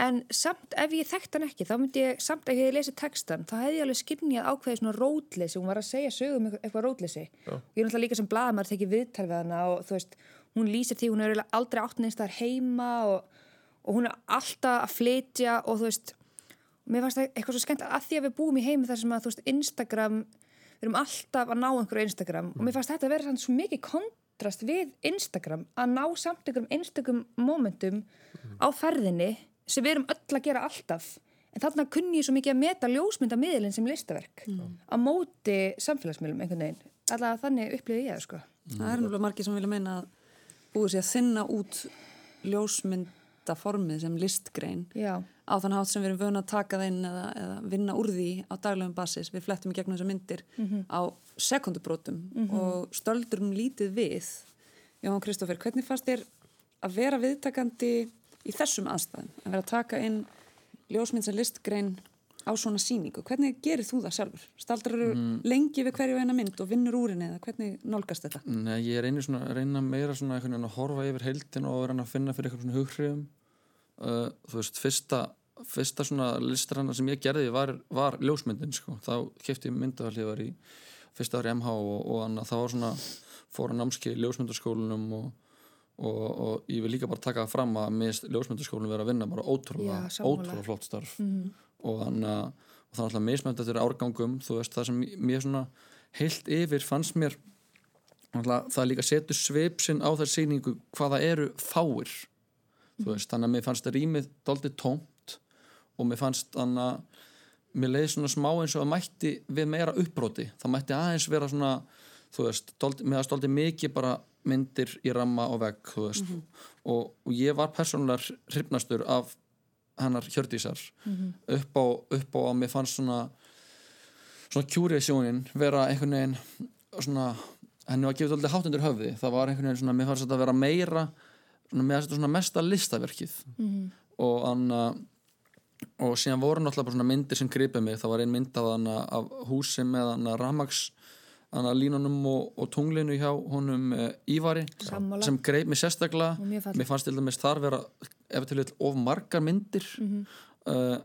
en samt ef ég þekkt hann ekki þá myndi ég, samt ef ég lesi textan þá hefði ég alveg skinnjað ákveðið svona rótleysi hún var að segja sögum eitthvað, eitthvað rótleysi og ég er náttúrulega líka sem blaðamar tekið viðtal við hana og þú veist, hún lýsir því hún er aldrei átt neins þar heima og, og hún er alltaf að flytja og þú veist, mér fannst það eitthvað svo skemmt að því að við búum í heimi þar sem að þú veist, Instagram við erum alltaf að ná einhverju Instagram og mér fannst þetta að vera samt svo mikið kontrast við Instagram að ná samt einhverjum einstökum momentum á ferðinni sem við erum öll að gera alltaf. En þarna kunni ég svo mikið að meta ljósmyndamiðlinn sem listaverk á móti samfélagsmiðlum einhvern veginn. Alltaf þannig upplýði ég það sko. Það er náttúrulega margir sem vilja meina að búið sér að þinna út ljósmyndaformið sem listgrein já, á þann hátt sem við erum vöna að taka það inn eða, eða vinna úr því á daglegum basis. Við flettum í gegnum þessar myndir á sekundubrótum og stöldurum lítið við. Jóhann Kristófer, hvernig fannst þér að vera viðtakandi í þessum aðstæðum? Að vera að taka inn ljósmynd sem listgrein á svona síningu? Hvernig gerir þú það sjálfur? Staldrar þú lengi við hverju eina mynd og vinnur úr henni eða hvernig nálgast þetta? Nei, ég reynir svona, reyna meira svona að horfa yfir heildin og reyna að finna fyrir eitthvað svona hughrifum. Uh, þú veist, fyrsta fyrsta svona listranna sem ég gerði var, var ljósmyndin, sko, þá kefti ég var í fyrsta ári MH og, og annað, það var svona fóra námski í ljósmyndaskólanum og, og, og ég vil líka bara taka það fram að mér ljósmyndaskólanum vera að vinna bara ótrúlega, ótrúlega flott starf og þannig að og það er alltaf mismönd eftir árgangum þú veist, það sem mér svona heilt yfir fannst mér alltaf, það líka setur svipsinn á þær sýningu hvaða eru fáir þú veist, þannig að mér fannst rýmið doldið tómt og mér fannst þannig að mér leiði svona smá eins og að mætti við meira uppbroti það mætti aðeins vera svona þú veist, doldi, mér fannst doldið mikið bara myndir í ramma og vegg þú veist, og, og ég var persónulega hrifnastur af hennar Hjördísar upp, á, upp á að mér fannst svona svona kjúriðsjónin vera einhvern veginn svona, henni var gefið alltaf hátt undir höfði. Það var einhvern veginn svona, mér fannst þetta að vera meira svona, fannst þetta svona mesta listaverkið. Og anna og síðan voru náttúrulega bara svona myndir sem gripið mig, það var ein mynd af, af húsi með ramags hana línunum og, og tunglinu hjá honum uh, Ívari Sammála. sem greip mig sérstaklega. Mér fannst til dæmis þar vera ef til vil of margar myndir. Uh,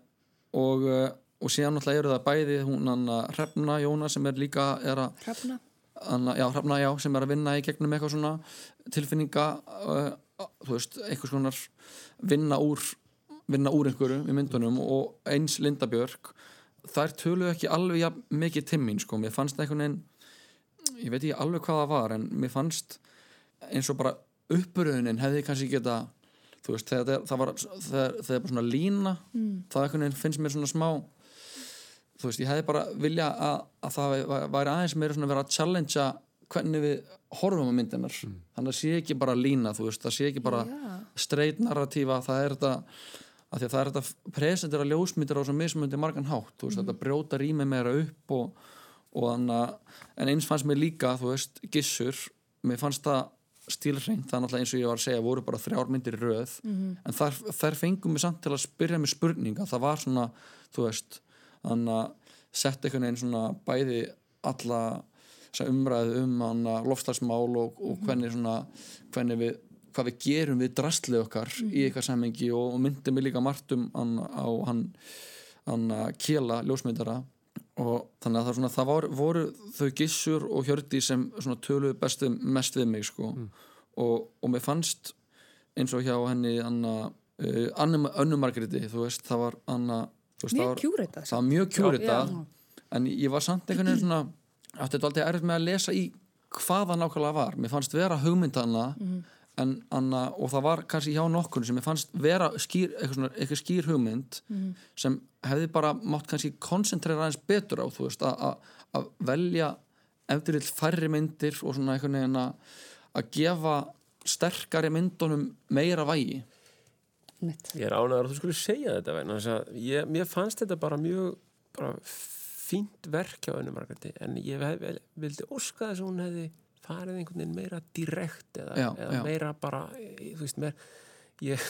og, uh, og síðan náttúrulega eru það bæði hún hann Hrefna Jóna sem er líka er að, Hrafna. anna, já, Hrefna, já, sem er að vinna í gegnum eitthvað svona tilfinninga þú veist, einhvers konar vinna úr vinna úr einhverju í myndunum og eins Linda Björk. Þær töluðu ekki alveg mikið til mín sko, mér fannst einhvern veginn ég veit ekki alveg hvað það var en mér fannst eins og bara uppröðunin hefði kannski geta þú veist, þegar það- það var þegar það er bara svona lína mm. það finnst mér svona smá þú veist, ég hefði bara vilja að, að það væ- væri aðeins meira svona að vera að challengea hvernig við horfum á myndinar þannig að sé ekki bara lína, þú veist það sé ekki bara Já. straight narratífa það er þetta að því að það er þetta presentera ljósmyndir á svo mismundi margan hátt, þú veist, þetta brjóta rými meira upp og, að en eins fannst mér líka, þú veist, gissur mér fannst það stílreint það er náttúrulega eins og ég var að segja, voru bara þrjár myndir í röð. En þar, þær fengum mig samt til að spyrja mig spurninga, það var svona þú veist, þannig að sett einhvern veginn svona bæði alla umræðu um lofslagsmál og, og hvernig svona hvernig við, hvað við gerum við drastlið okkar í eitthvað sammengi og, og myndi mig líka margt um á hann, hann kjela ljósmyndara og þannig að það, er svona, það var, voru þau gissur og hjördi sem svona töluðu bestu mest við mig sko. Og, og mér fannst eins og hjá henni Anna, uh, Anna Önnu Margréti þú veist, það var Anna veist, það Mjög var, kjúritað. það var mjög kjúritað Já. en ég var samt einhvern veginn svona þetta aldrei erfitt með að lesa í hvað það nákvæmlega var, mér fannst vera hugmyndana en, anna, og það var kannski hjá nokkur sem mér fannst vera skýr, eitthvað, svona, eitthvað skýr hugmynd sem hefði bara mátt kannski koncentrera aðeins betur á þú veist, að- að að velja eftir vill færri myndir og svona einhvern veginn að gefa sterkari myndunum meira vægi Mitt. Ég er ánægður að þú skulle segja þetta vegna þess að ég, mér fannst þetta bara mjög bara fínt verk hjá önum Margréti en ég hef, vildi óska þess að hún hefði farið einhvern veginn meira direkt eða, Já, eða já. meira bara þú veist, meira, ég,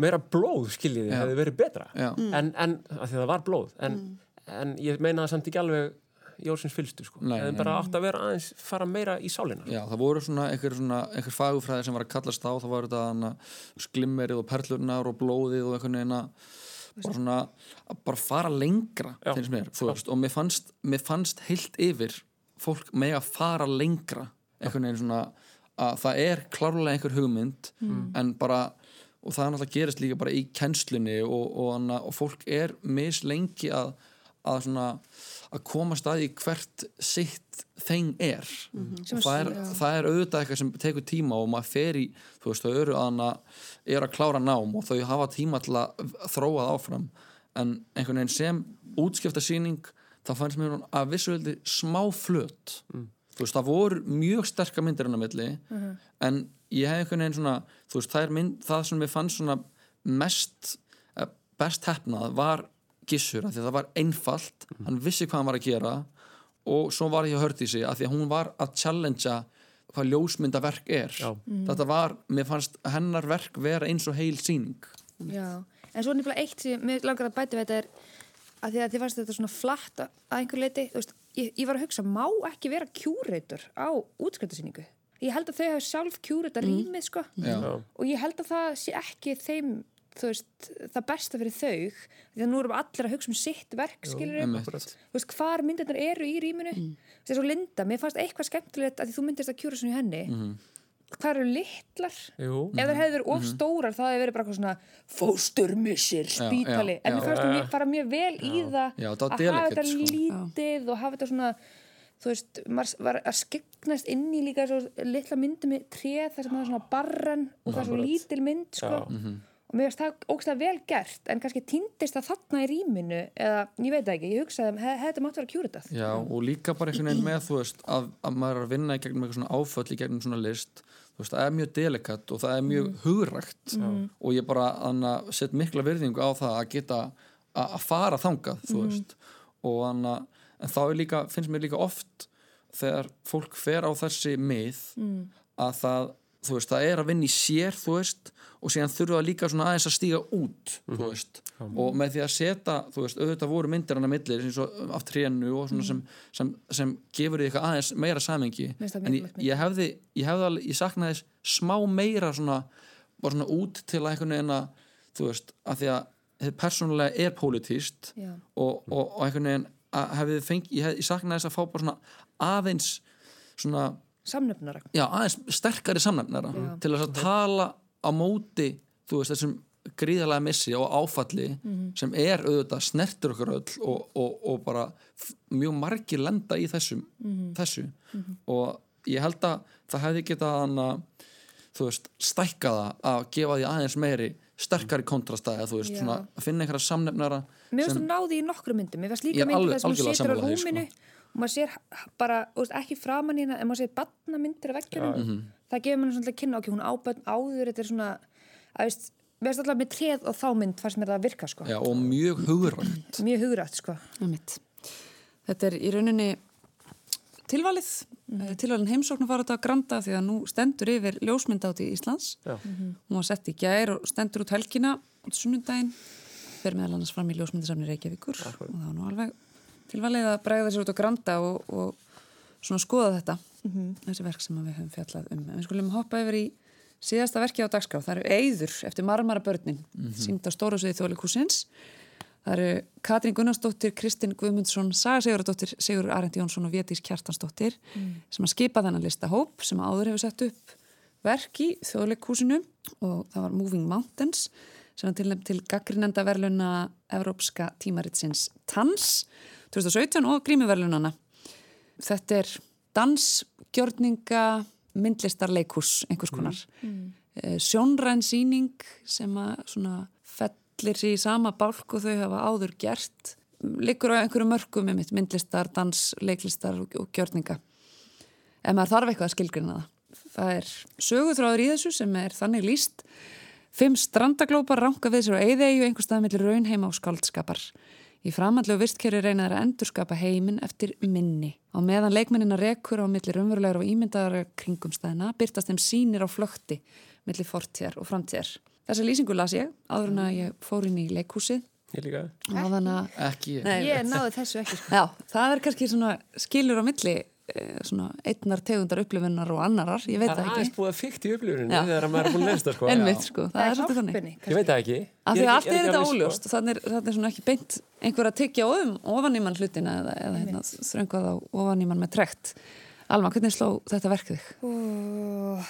meira blóð skiljiði Já. hefði verið betra. Já. en, en af því að það var blóð en, en ég meina það samt ekki alveg Jórsins fylstu sko. Nei, hefði bara átt að vera aðeins fara meira í sálina Já, það voru svona einhver, svona, einhver fagufræði sem var að kallast á, það var þetta hana, sklimmerið og perlurnar og blóðið og einhvern veginn að bara svona að bara fara lengra Já. mér, þú veist, og mér fannst, mér fannst heilt yfir fólk með að fara lengra einhvern veginn svona að það er klárlega einhver hugmynd en bara, og það er náttúrulega gerist líka bara í kennslunni og, og, og fólk er mislengi að, að svona að komast að því hvert sitt þeng er. Sem og það er, það er auðvitað eitthvað sem tekur tíma og maður fer í, þú veist, þau eru að, hana, er að klára nám og þau hafa tíma til að þróa það áfram. En einhvern veginn sem útskipta sýning þá fannst mér hún að vissuveldi smá flöt þú veist, það voru mjög sterkar myndir enn á milli en ég hef einhvern veginn svona þú veist, það er mynd, það sem mér fannst svona mest, eh, best hefnað var gissur, af því að það var einfalt hann vissi hvað hann var að gera og svo var ég að hörði sig að því að hún var að challengea hvað ljósmyndaverk er. Já. þetta var, mér fannst hennar verk vera eins og heil sýning. Já, en svo er nefnilega eitt sem mér langar að bæta við þetta er að því að þið fannst þetta svona flatt að að einhver leiti, þú veist, ég, ég var að hugsa má ekki vera kjúreitur á útskriftasýningu ég held að þau hafa sjálf kjúreita rýmið sko Já. Já. og ég held að það sé ekki þeim þú veist, það besta fyrir þau því að nú erum allir að hugsa um sitt verk skilur einmitt. þú veist, hvar myndirnar eru í rýminu mm. þess að Linda, mér fannst eitthvað skemmtilegt að því þú myndist að kjúra svona í henni Mhm. Hvað eru litlar Jú. ef það hefði verið of stórar það hefði verið bara eitthvað svona fósturmissir, spítali já, en já. fannst þú mér fara mjög vel í það að hafa þetta sko. lítið og hafa þetta svona þú veist, maður var að skegnast inn í líka svo litla myndi með treð þar sem það er svona barran og það er svo lítil mynd sko. Og mér finnst það ógstlega vel gert en kannski týndist það þarna í rýminu eða, ég veit það ekki, ég hugsaði hef, hefði mátt vera kjúritað Já, og líka bara einhvern veginn með þú veist að, að maður er að vinna í gegnum eitthvað svona áföll í gegnum svona list þú veist, það er mjög delikat og það er mjög hugrækt og ég bara anna, set mikla virðingu á það að geta að, að fara þangað, þú veist. Og anna, en þá er líka finnst mér líka oft þegar fólk fer á þessi mið að það, þú veist, það er að vinna í sér, þú veist og síðan þurfa líka svona aðeins að stíga út þú veist, og með því að setja þú veist, auðvitað voru myndir hann að millir eins og af trénu og svona sem, sem, sem gefur því eitthvað aðeins meira samengi en ég, ég hefði, ég hefði alveg, ég saknaði þess smá meira svona, bara svona út til að einhvern veginn að, þú veist, að því að þið persónulega er pólitíst Já. og, og, og einhvern veginn að hefði fengið, ég, hef, ég saknaði þess að fá bara svona aðeins svona samnöfnara já, aðeins sterkari samnefnara til þess að tala á móti þú veist, þessum gríðarlega missi og áfalli sem er auðvitað snertur okkur öll og, og, og bara mjög margir lenda í þessum, þessu. Og ég held að það hefði getað að þú veist, stækka það að gefa því aðeins meiri sterkari kontrastæði, þú veist, Já. svona að finna einhverja samnefnara Mér finnst sem- þú náði í nokkru myndum, Ég líka er myndi alveg- það sem hún situr á því, sko. Og maður sér bara, þú veist, ekki framan í hérna en maður sér badnamyndir af veggjunum Mhm. það gefur mann svona að kynna okkur, hún áböðn áður þetta er svona, að veist mér finnst alltaf með treð og þá mynd fannst mér það að virka sko, já, og mjög hugrænt mjög hugrætt sko. Þetta er í rauninni tilvalið, mm. tilvalin heimsókn að fara þetta að granda því að nú stendur yfir ljósmyndáti í Íslands. Já. Hún var sett í gær og stendur út helgina út sunnundaginn, fer meðal annars fram í ljósmyndasamni Reykjavíkur og það var nú alveg tilvalið að bregða sér út að granda og, og svona skoða þetta, þessi verk sem við höfum fjallað um. En við skulum hoppa yfir í síðasta verki á dagskrá. Það eru Eyður eftir Marmara börnin, mm -hmm. sínd á stóra sviði þjóðleikúsins. Það eru Katrín Gunnarsdóttir, Kristinn Guðmundsson, Saga Sigurðardóttir, Sigur Arendi Jónsson og Vétís Kjartansdóttir sem að skipa þennan listahóp sem áður hefur sett upp verk í þjóðleikúsinu og það var Moving Mountains sem var tilnefnd til gaggrinenda verðluna Evrópska tímaritsins TANS 2017 og grímiverðlunana. Þetta er dansgjörninga myndlistarleikús einhvers konar. Mm. Sjónræn síning sem að svona fellir sér í sama bálk og þau hafa áður gert. Liggur á einhverju mörgum með myndlistar, dans, leiklistar og, gjörninga. Ef maður þarf eitthvað að skilgrina það. Það er söguþráður í þessu sem er þannig líst. Fimm strandaglópar ranka við sér á eyðeigju einhver stað millir raunheima og skaldskapar. Í framhandlu og vistkerri reynaður að endurskapa heiminn eftir minni. Á meðan leikmennina rekur á millir umverulegur og ímyndaðara kringumstæðina byrtast þeim sínir á flökti millir fortíðar og framtíðar. Þessa lýsingu las ég áður en að ég fór inn í leikhúsið Ég líka. og á þann að ekki ég Nei, ég náði þessu ekki sko Já, það er kannski svona skilur á milli svona einnar tegundar upplifunnar og annarar, ég veit Það það er aðeins ekki. búið að fykta í upplifurinu Já. þegar maður er búin að lesa það sko. Ennvitt sko, það er svolítið þannig. Ég veit það ekki. Af því er að ekki- allt er ekki þetta sko. óljóst, þannig er, þannig er svona ekki beint einhver að tyggja um ofan í mann hlutina eða, eða hérna, þröngvað á ofan í mann með trekt. Alma, hvernig sló þetta verkið þig? og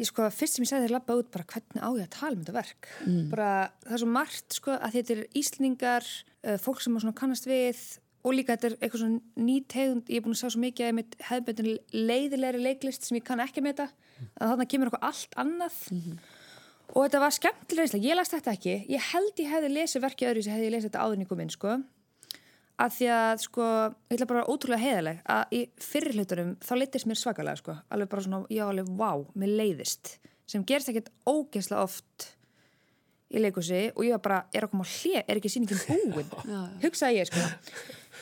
ég sko, fyrst sem ég sagði þér labba út bara hvernig á ég að tala um þetta verk bara það og líka þetta er eitthvað svona ný tegund, ég er búin að sjá svo mikið að mitt hefðböndin leiðilegri leiklist sem ég kann ekki með þetta, að þarna kemur eitthvað allt annað. Og þetta var skemmtilega ég las þetta ekki. Ég held ég hefði lesið verkið öðru sem hefði ég lesið þetta áður en ég kom inn sko. Að því að sko, ég ætla bara ótrúlega heiðaleg að í fyrir hluturum þá leittist mér svakalega sko, alveg bara svona já alveg vá, mér leiðist. Sem gerst ekkert ógeðslega oft í leikusi og ég var bara er að koma á hlið, er ekki sýningin búin? Hugsaði ég sko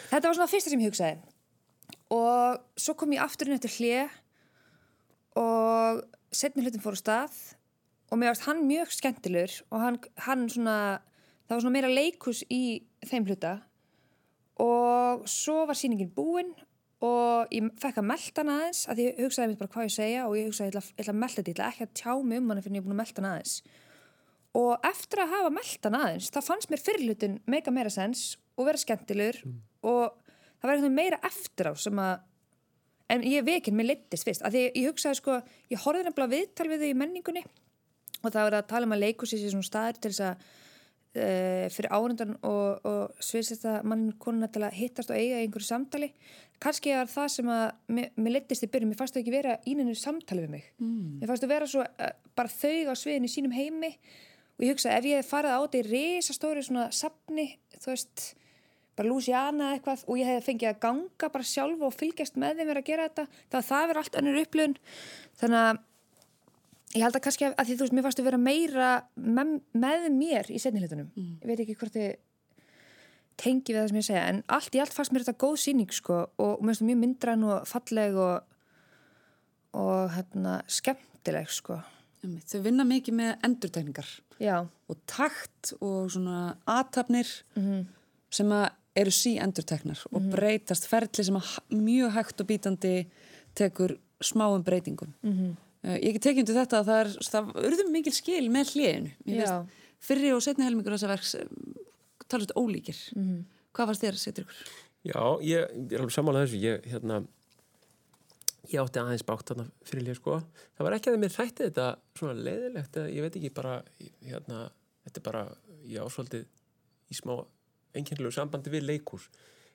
þetta var svona það fyrsta sem ég hugsaði. Og svo kom ég aftur inn eftir hlið og setni hlutin fór á stað og mér varst hann mjög skemmtilegur og hann, hann svona það var svona meira leikus í þeim hluta. Og svo var sýningin búin og ég fekk að melda hana aðeins að ég hugsaði mér bara hvað ég segja og ég hugsaði ég ætla, að melda þetta, ég ætla ekki að tjá mig um hana fyrir ég er búin að melda hana aðeins. Og eftir að hafa melda hana aðeins þá fannst mér fyrirlutin mega meira sens og vera skemmtilegur og það var eitthvað meira eftir á sem að en ég vekinn, mér leittist fyrst. Að því ég, hugsaði sko, ég horfði nefnilega viðtal við þau í menningunni og það var að tala um að leikursi sér svona staður til þess að uh, fyrir árundan og, og sviðsetta mann konuna til að hittast og eiga í einhverju samtali. Kannski er það sem að mér, mér leittist í byrjun, mér fannst þau ekki vera í neinu samtali við mig. Mm. mér fannst þau vera svo uh, bara þau á sviðinu í sínum heimi. Og ég hugsa ef ég hef farið á þetta í risastóri svona sapni, þú veist bara Louisiana eitthvað og ég hef fengið að ganga bara sjálf og fylgjast með þeim verið að gera þetta, þá það verður allt önnur upplifun þannig að ég held að kannski að, að því þú veist, mér fannst að vera meira með, með mér í setnileitunum mm. ég veit ekki hvort þið tengi við það sem ég segja, en allt í allt fannst mér þetta góð síning sko og mér finnst það mjög myndran og falleg og og hérna skemmtileg sko Þau vinna mikið með endurtegningar Já, og takt og svona aðtapnir Mhm. sem að eru sí endurteknar og breytast ferli sem mjög hægt og bítandi tekur smáum breytingum. Mhm. Uh, ég ekki tekið undir þetta að það er, það urðum mikil skil með hliðinu. Fyrri og setni helmingur þessa verks talast ólíkir. Mhm. Hvað fannst þér að setja ykkur? Já, ég, ég er alveg samanlega þessu ég, hérna, ég átti aðeins bátt þarna fyrir líka sko það var ekki að mér þætti þetta svona leiðilegt eða ég veit ekki bara hérna, þetta er bara, ég ásvöldið í smá einkennilegu sambandi við leikús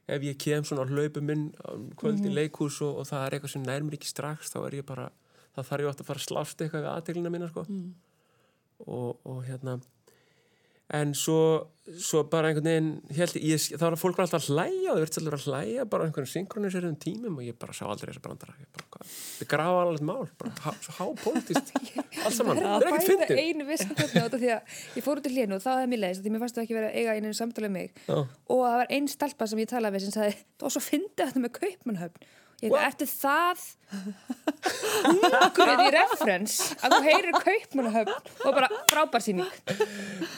ef ég kem svona á hlaupum minn um kvöld í leikús og, og það er eitthvað sem nær mér ekki strax þá er ég bara, það þarf ég átt að fara að slást eitthvað við aðteglina mína sko. Og, og hérna en svo, svo bara einhvern veginn held, ég, þá var fólk alltaf að hlæja og þau verðist alltaf að hlæja bara á einhvern synkroniseriðum tímum og ég bara sá aldrei þessa brandara. Þetta er grafa alveg mál bara há, svo hápolítist allt saman, það er ekkert fyndið. einu þarna út af því að ég fór út í hlínu og það hefði mér leiðist því mér fannst það ekki vera að eiga einu samtala um mig. Já. og það var einn stelpa sem ég talaði við sem sagði það var svo fyndið þetta með kaupmannhöfn ég veit, eftir það hungurinn í reference? Að þú heyrir kaupmannhöfn og bara frábær síning mér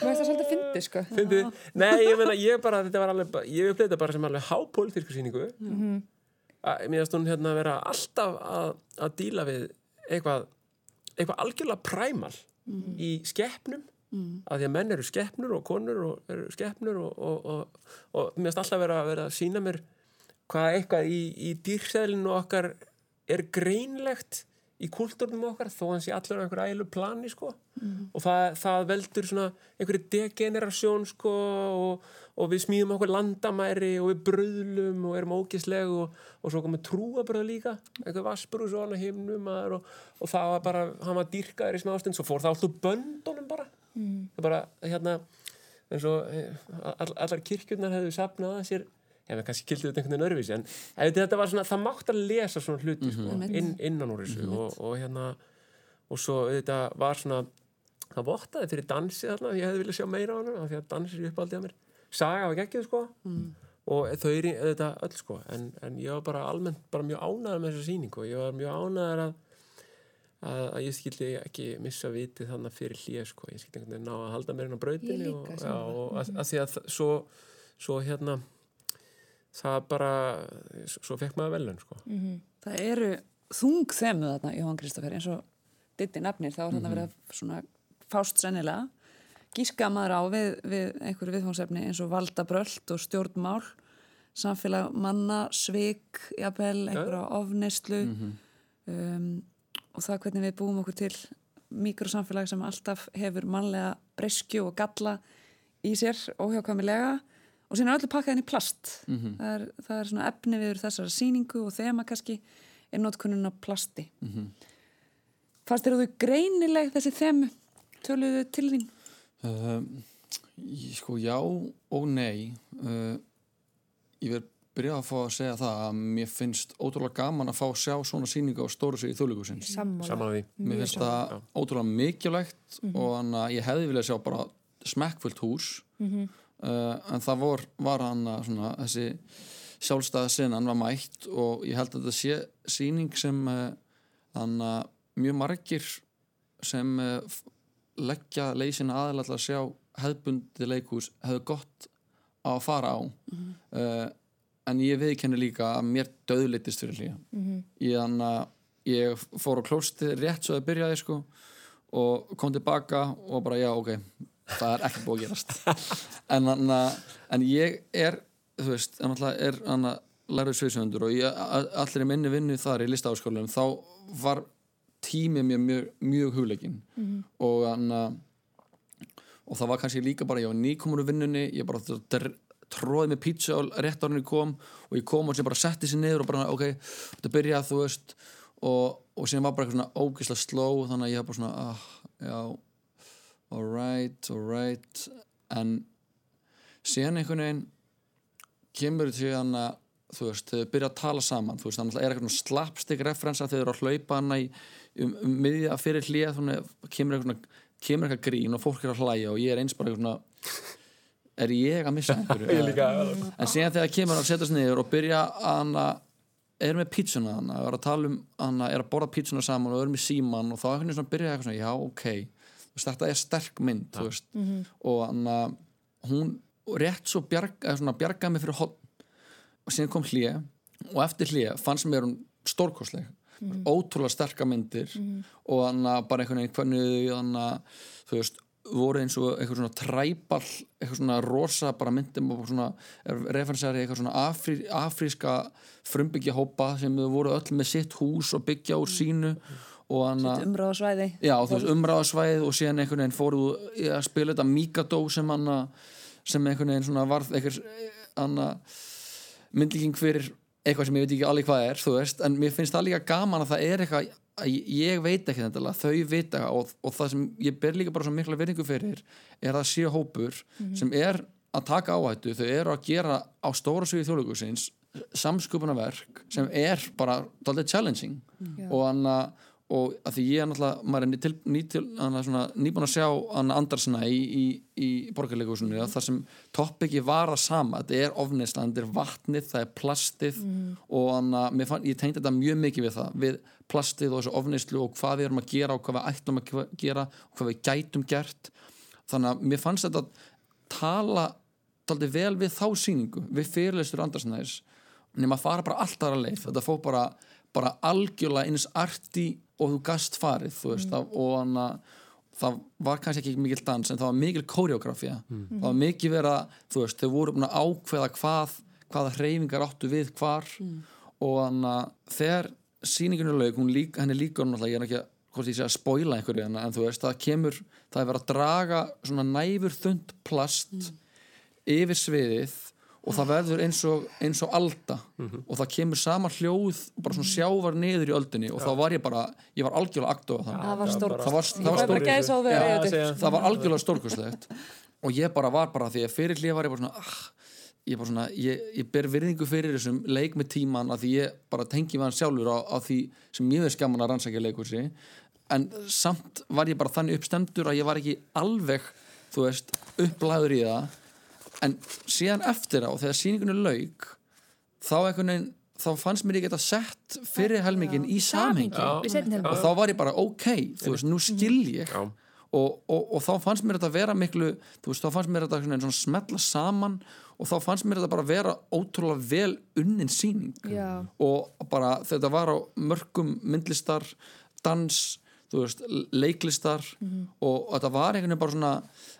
finnst það svolítið fyndið sko. Fyndið, nei ég meina ég bara þetta var alveg, ég uppleita bara sem alveg hápolítisku síningu Mhm. að mér finnst hún hérna að vera alltaf að, að díla við eitthvað eitthvað algjörlega præmal Mhm. í skeppnum að því að menn eru skeppnur og konur og eru skeppnur og, og, og, og mér finnst alltaf vera, vera að sína mér hvað eitthvað í, í dýrsæðlinu okkar er greinlegt í kultúrnum okkar þó hann sé allur einhverju ælu plani sko. Og það, það veldur svona einhverju degenerasjón sko og, og við smíðum okkur landamæri og við bröðlum og erum ógisleg og, og svo komum trúabröð líka einhver vaspur og svona himnum og, og það var bara, hann var dýrkaður í smástund svo fór það alltaf böndunum bara. Mm. það bara, hérna eins og eh, all, allar kirkjurnar hefðu sapnað að sér veit kannski kildi þetta einhvern veginn öðruvísi. En þetta var svona, það mátt að lesa svona hluti sko, inn, innan úr þessu og, og hérna og svo þetta var svona það vottaði fyrir dansi þarna ég hefði viljað sjá meira á hann af því að dansi er uppaldið á mér. Saga var geggjuð sko. Og þau eru þetta öll sko. En, en ég var bara almennt bara mjög ánæður með þessa sýningu og ég var mjög ánæður að, að, að ég skildi ekki missa vitið þannig fyrir hlýja sko. Ég skildi einhvern veginn ná að halda mér inn á líka, og, og að, að því að svo, svo hérna það bara svo fekk maður velun sko. Það eru þung þemu þarna Jóhann Kristoffer eins og ditti nafnir þá er þarna verið að svona fást sennilega. Gíska maður á við, við einhverju viðfónsefni eins og valdabröld og stjórnmál samfélag manna, svik jafnvel, einhverja ofneyslu. Um, og það hvernig við búum okkur til mikrosamfélag sem alltaf hefur mannlega breskju og galla í sér óhjákvæmilega og síðan er öllu pakkað inn í plast. Það, er, það er svona efni viður þessara sýningu og þema kannski er notkunnun á plasti. Fannst þér að þau greinileg þessi þemu? Töluðu til þín? Uh, sko já og nei. Uh, ég verð byrjað að fá að segja það að mér finnst ótrúlega gaman að fá að sjá svona sýningu á stóru sig í þjóðleikusins sammála mér finnst það ótrúlega mikilvægt og þannig að ég hefði viljað sjá bara smekkfullt hús. Uh, en það vor, var hann að svona, þessi sjálfstæða sinnan var mætt og ég held að þetta sé sýning sem þannig að mjög margir sem uh, leggja leysina aðalega að sjá hefðbundi leikhús hefðu gott að fara á. Uh, en ég viðkenni líka að mér döðlitist fyrir hlýja ég, anna, ég fór á klósti rétt svo að byrjaði sko og kom tilbaka og bara já ok það er ekki búið að gerast. En, anna, en ég er þú veist, en alltaf er anna, lærið sviðsöndur og ég, allir í minni vinnu þar í listaháskólanum þá var tímið mér mjög, mjög hugleikin. Og anna, og það var kannski líka bara ég var nýkomur úr vinnunni ég bara tróði með pítsu á rétt árinu kom og ég kom og sem bara setti sér niður og bara ok, þetta byrjaði þú veist og, og sem var bara eitthvað svona ógislega sló þannig að ég var bara svona ah, já, alright, alright. En síðan einhvern veginn kemur til hann að þú veist, þau byrja að tala saman þú veist, þannig að er eitthvað svona slapstick referensa þau eru að hlaupa hana í um, um miðja fyrir hlýja þannig kemur eitthvað, svona- kemur eitthvað grín og fólk er að hlæja og ég er eins bara eitthvað svona er ég að missa einhverju? En síðan þegar kemur að setjast niður og byrja að er með pítsuna hana, er að tala um hana, er að borða pítsuna saman og er með síman og þá er svona byrja eitthvað svona, já ok. Þú veist, þetta er sterk mynd þú veist, og hana hún rétt svo bjarg, eða svona, bjargaði mig fyrir hotn og síðan kom hlýja og eftir hlýja fannst mér hún stórkostleg. Ótrúlega sterka myndir og þannig að bara einhvern veginn hvernig þannig að þú veist voru eins og eitthvað svona træball eitthvað svona rosa bara myndum og svona referensari eitthvað svona afrí, afríska frumbyggja hópa sem voru öll með sitt hús og byggja úr sínu og þannig að umráðasvæði. Já, þú veist, umræðasvæðið og síðan einhvern veginn fóruð að spila þetta Mikado sem hann sem einhvern veginn svona varð hann myndlíking fyrir eitthvað sem ég veit ekki alveg hvað er, þú veist en mér finnst það líka gaman að það er eitthvað að ég veit ekki þetta, þau vita og, og það sem ég ber líka bara svo mikla verðingu fyrir er að sé hópur sem er að taka áhættu þau eru að gera á stóra sviði þjóðleikusins samsköpunarverk sem er bara dálítið challenging. Og hann og að því ég er náttúrulega maður er ný til, ný til, hana, svona, nýbúin að sjá hann Andarsna í, í, í borgarleikusunni mm. þar sem toppiki var það sama þetta er ofnisla, þetta er vatnið það er plastið og hana, fann, ég tengdi þetta mjög mikið við það við plastið og þessu ofnislu og hvað við erum að gera og hvað við ætlum að gera og hvað við gætum gert þannig að mér fannst þetta tala taldi vel við þá síningu við fyrirleistur Andarsnæðis nema að fara bara alltaf að leið þetta fór bara, bara algjörlega eins arti og þú gast farið þú veist, mm. og hann að það var kannski ekki mikil dans en það var mikil koreografía, það var mikil vera þú veist, þau voru búin að ákveða hvað hvaða hreyfingar áttu við hvar. Og hann að þegar sýninginu laug, hún lík, henni líka náttúrulega, ég er ekki að, hvort ég sé að spoila einhverju en, en þú veist, það kemur það er verið að draga svona næfur þund plast yfir sviðið og það verður eins og, eins og alda. Og það kemur sama hljóð bara svona sjávar niður í öldunni og þá var ég bara, ég var algjörlega aktofa það það var stór það var, það var, bara stór, gæsa á Já, þau segja. það var algjörlega stórkustlegt og ég bara var bara því að fyrir hlið var ég bara svona ah, ég bara svona, ég, ég ber virðingu fyrir þessum leik með tíman að því ég bara tengi við hann sjálfur á, á því sem ég veist gaman að rannsækja leikursi en samt var ég bara þannig uppstemdur að ég var ekki alveg þú veist, upplæður í það en síðan eftir á þegar sýningunni lauk þá einhvern veginn þá fannst mér ég geta sett fyrir helmingin í samhengi. Og þá var ég bara ok, þú veist, nú skil ég. Og, og, og þá fannst mér þetta vera miklu, þú veist, þá fannst mér þetta svona, svona smetla saman og þá fannst mér þetta bara vera ótrúlega vel unnin sýning. Já. og bara þetta var á mörgum myndlistar, dans þú veist, leiklistar og þetta var einhvern veginn bara svona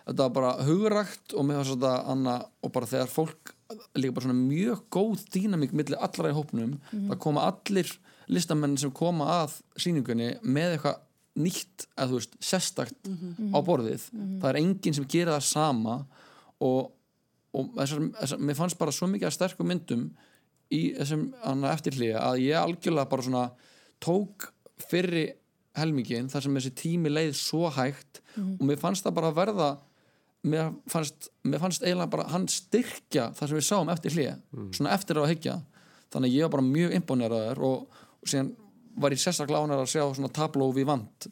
þetta var bara hugrægt og með þess að þetta anna, og bara þegar fólk líka bara svona mjög góð dýnamík millir allra í hópnum, það koma allir listamenn sem koma að sýningunni með eitthvað nýtt eða þú veist, sérstakt á borðið. Það er enginn sem gerir það sama og, og þessar, þessar, mér fannst bara svo mikið að sterkum myndum í þessum eftirhlýja að ég algjörlega bara svona tók fyrri helmingin þar sem þessi tími leið svo hægt og mér fannst það bara að verða mér fannst, mér fannst eiginlega bara hann styrkja það sem við sáum eftir hlýja svona eftir að hyggja. Þannig að ég var bara mjög imponeraður og, og síðan var ég sérstaklega ánægður að sjá svona tabló við vant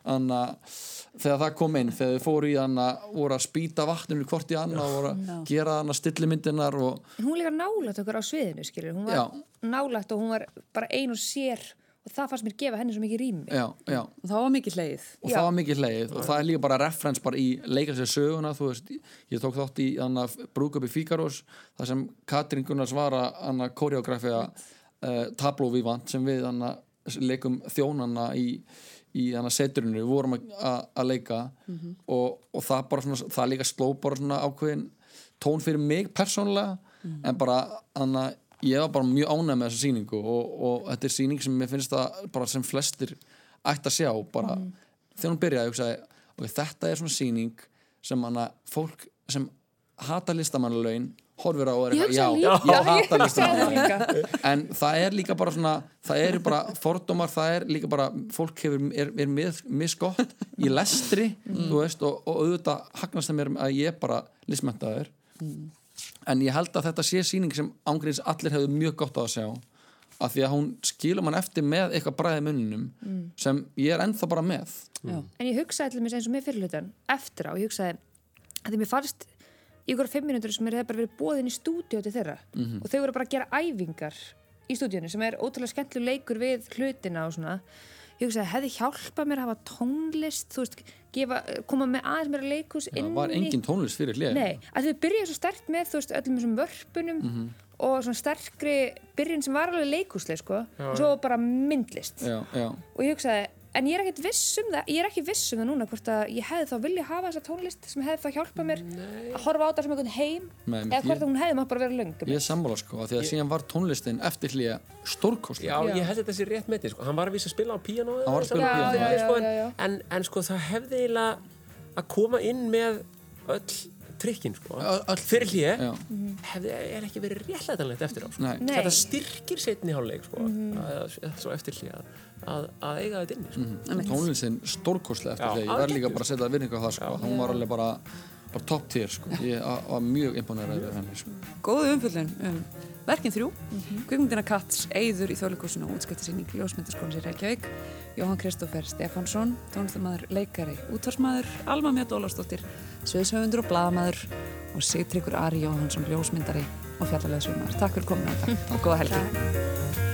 þannig að þegar það kom inn, þegar þau fóru í þannig að voru að spýta vatninu hvort í annað og voru að gera þannig að stillimyndinar og hún líka nálægt okkur á sviðinu, skilur. Hún var Já. nálægt og hún var bara ein og sér það fannst mér gefa henni svo mikið rými. Já, já. Og það var mikið hleið. og Já. það var mikið hleið og það er líka bara referens bara í leikast söguna, þú veist, ég tók þátt í í Fíkarós þar sem Katrín Gunnars var að hana, koreografía uh, Tableau Vivant sem við hana, leikum þjónana í, í seturinu, við vorum að- að að leika. Og, og það bara svona, það líka sló bara svona ákveðin tón fyrir mig persónulega en bara hana, ég var bara mjög ánægð með þessa sýningu og, og þetta er sýning sem mér finnst það bara sem flestir ætti að sjá bara þegar hún byrjaði ég hugsaði, okay, þetta er svona sýning sem hana fólk sem hata listamannalaun horfir á og er Ég eitthvað, hugsaði já, líka. ég hata Ég listamannalaun. en það er líka bara svona það eru bara fordómar, það er líka bara fólk hefur, er, er mis, misgott í lestri, þú veist og, og auðvitað hagnast það mér að ég er bara listmentaður en ég held að þetta sé sýning sem ángríns allir hefur mjög gott á að sjá af því að hún skilur mann eftir með eitthvað bræði munninum sem ég er ennþá bara með. Já. En ég hugsaði til mér eins og með fyrirlutan eftir á, ég hugsaði að því mér fannst í ykkur fimm mínútur sem mér hefði bara verið bóðin í stúdíu til þeirra og þau voru bara að gera æfingar í stúdíunni sem er ótrúlega skemmtileg leikur við hlutina og svona ég hugsaði, hefði hjálpað mér að hafa tónlist þú veist, gefa, koma með aðeins meira leikus það inn var engin tónlist fyrir hlið Nei, að þau byrjaði svo sterkt með þú veist, öllum þessum vörpunum Mhm. og svona sterkri byrjun sem var alveg leikuslega sko, og svo bara myndlist. Já, já, og ég hugsaði, en ég er ekkert viss um það ég er ekki viss um það núna hvort að ég hefði þá vilja hafa þessa tónlist sem hefði þá hjálpað mér að horfa á það sem einhvern heim Nei, eða hvort ég- að hún hefði mátt bara vera löng ég er sammála sko af því að síðan var tónlistin eftir hlið stórkostlega Já, ég held þetta sé rétt með því, sko. hann var að vísa að spila á sko, já. en, en sko það hefði eiginlega að koma inn með öll trikkin sko, fyrir hlýja hefði er ekki verið réttlætanlegt eftir á sko. nei, Nei. þetta styrkir setni hálfleik sko, að, svo eftir hlýja að, að eiga þetta inni sko. tónlistin stórkostlega eftir hlið ég verð líka bara að setja virðingu á það sko. Hún var alveg bara, bara top tier sko. Ég var mjög imponerað yfir henni sko. Góðu umfjöldun um verkin þrjú, kvikmyndina Katts, Eyður í þjóðleikúsinu og útskiptasýning Ljósmyndaskólins í Reykjavík, Jóhann Kristófer Stefánsson, tónlistamæður, leikari, útvarsmaður, Alma Mjöld Ólafsdóttir, sviðshöfundur og blaðamaður. Og Sigtryggur Ari Jóhannsson, ljósmyndari og fjallarleðsumar. Takk fyrir komin á þetta og góða helgi.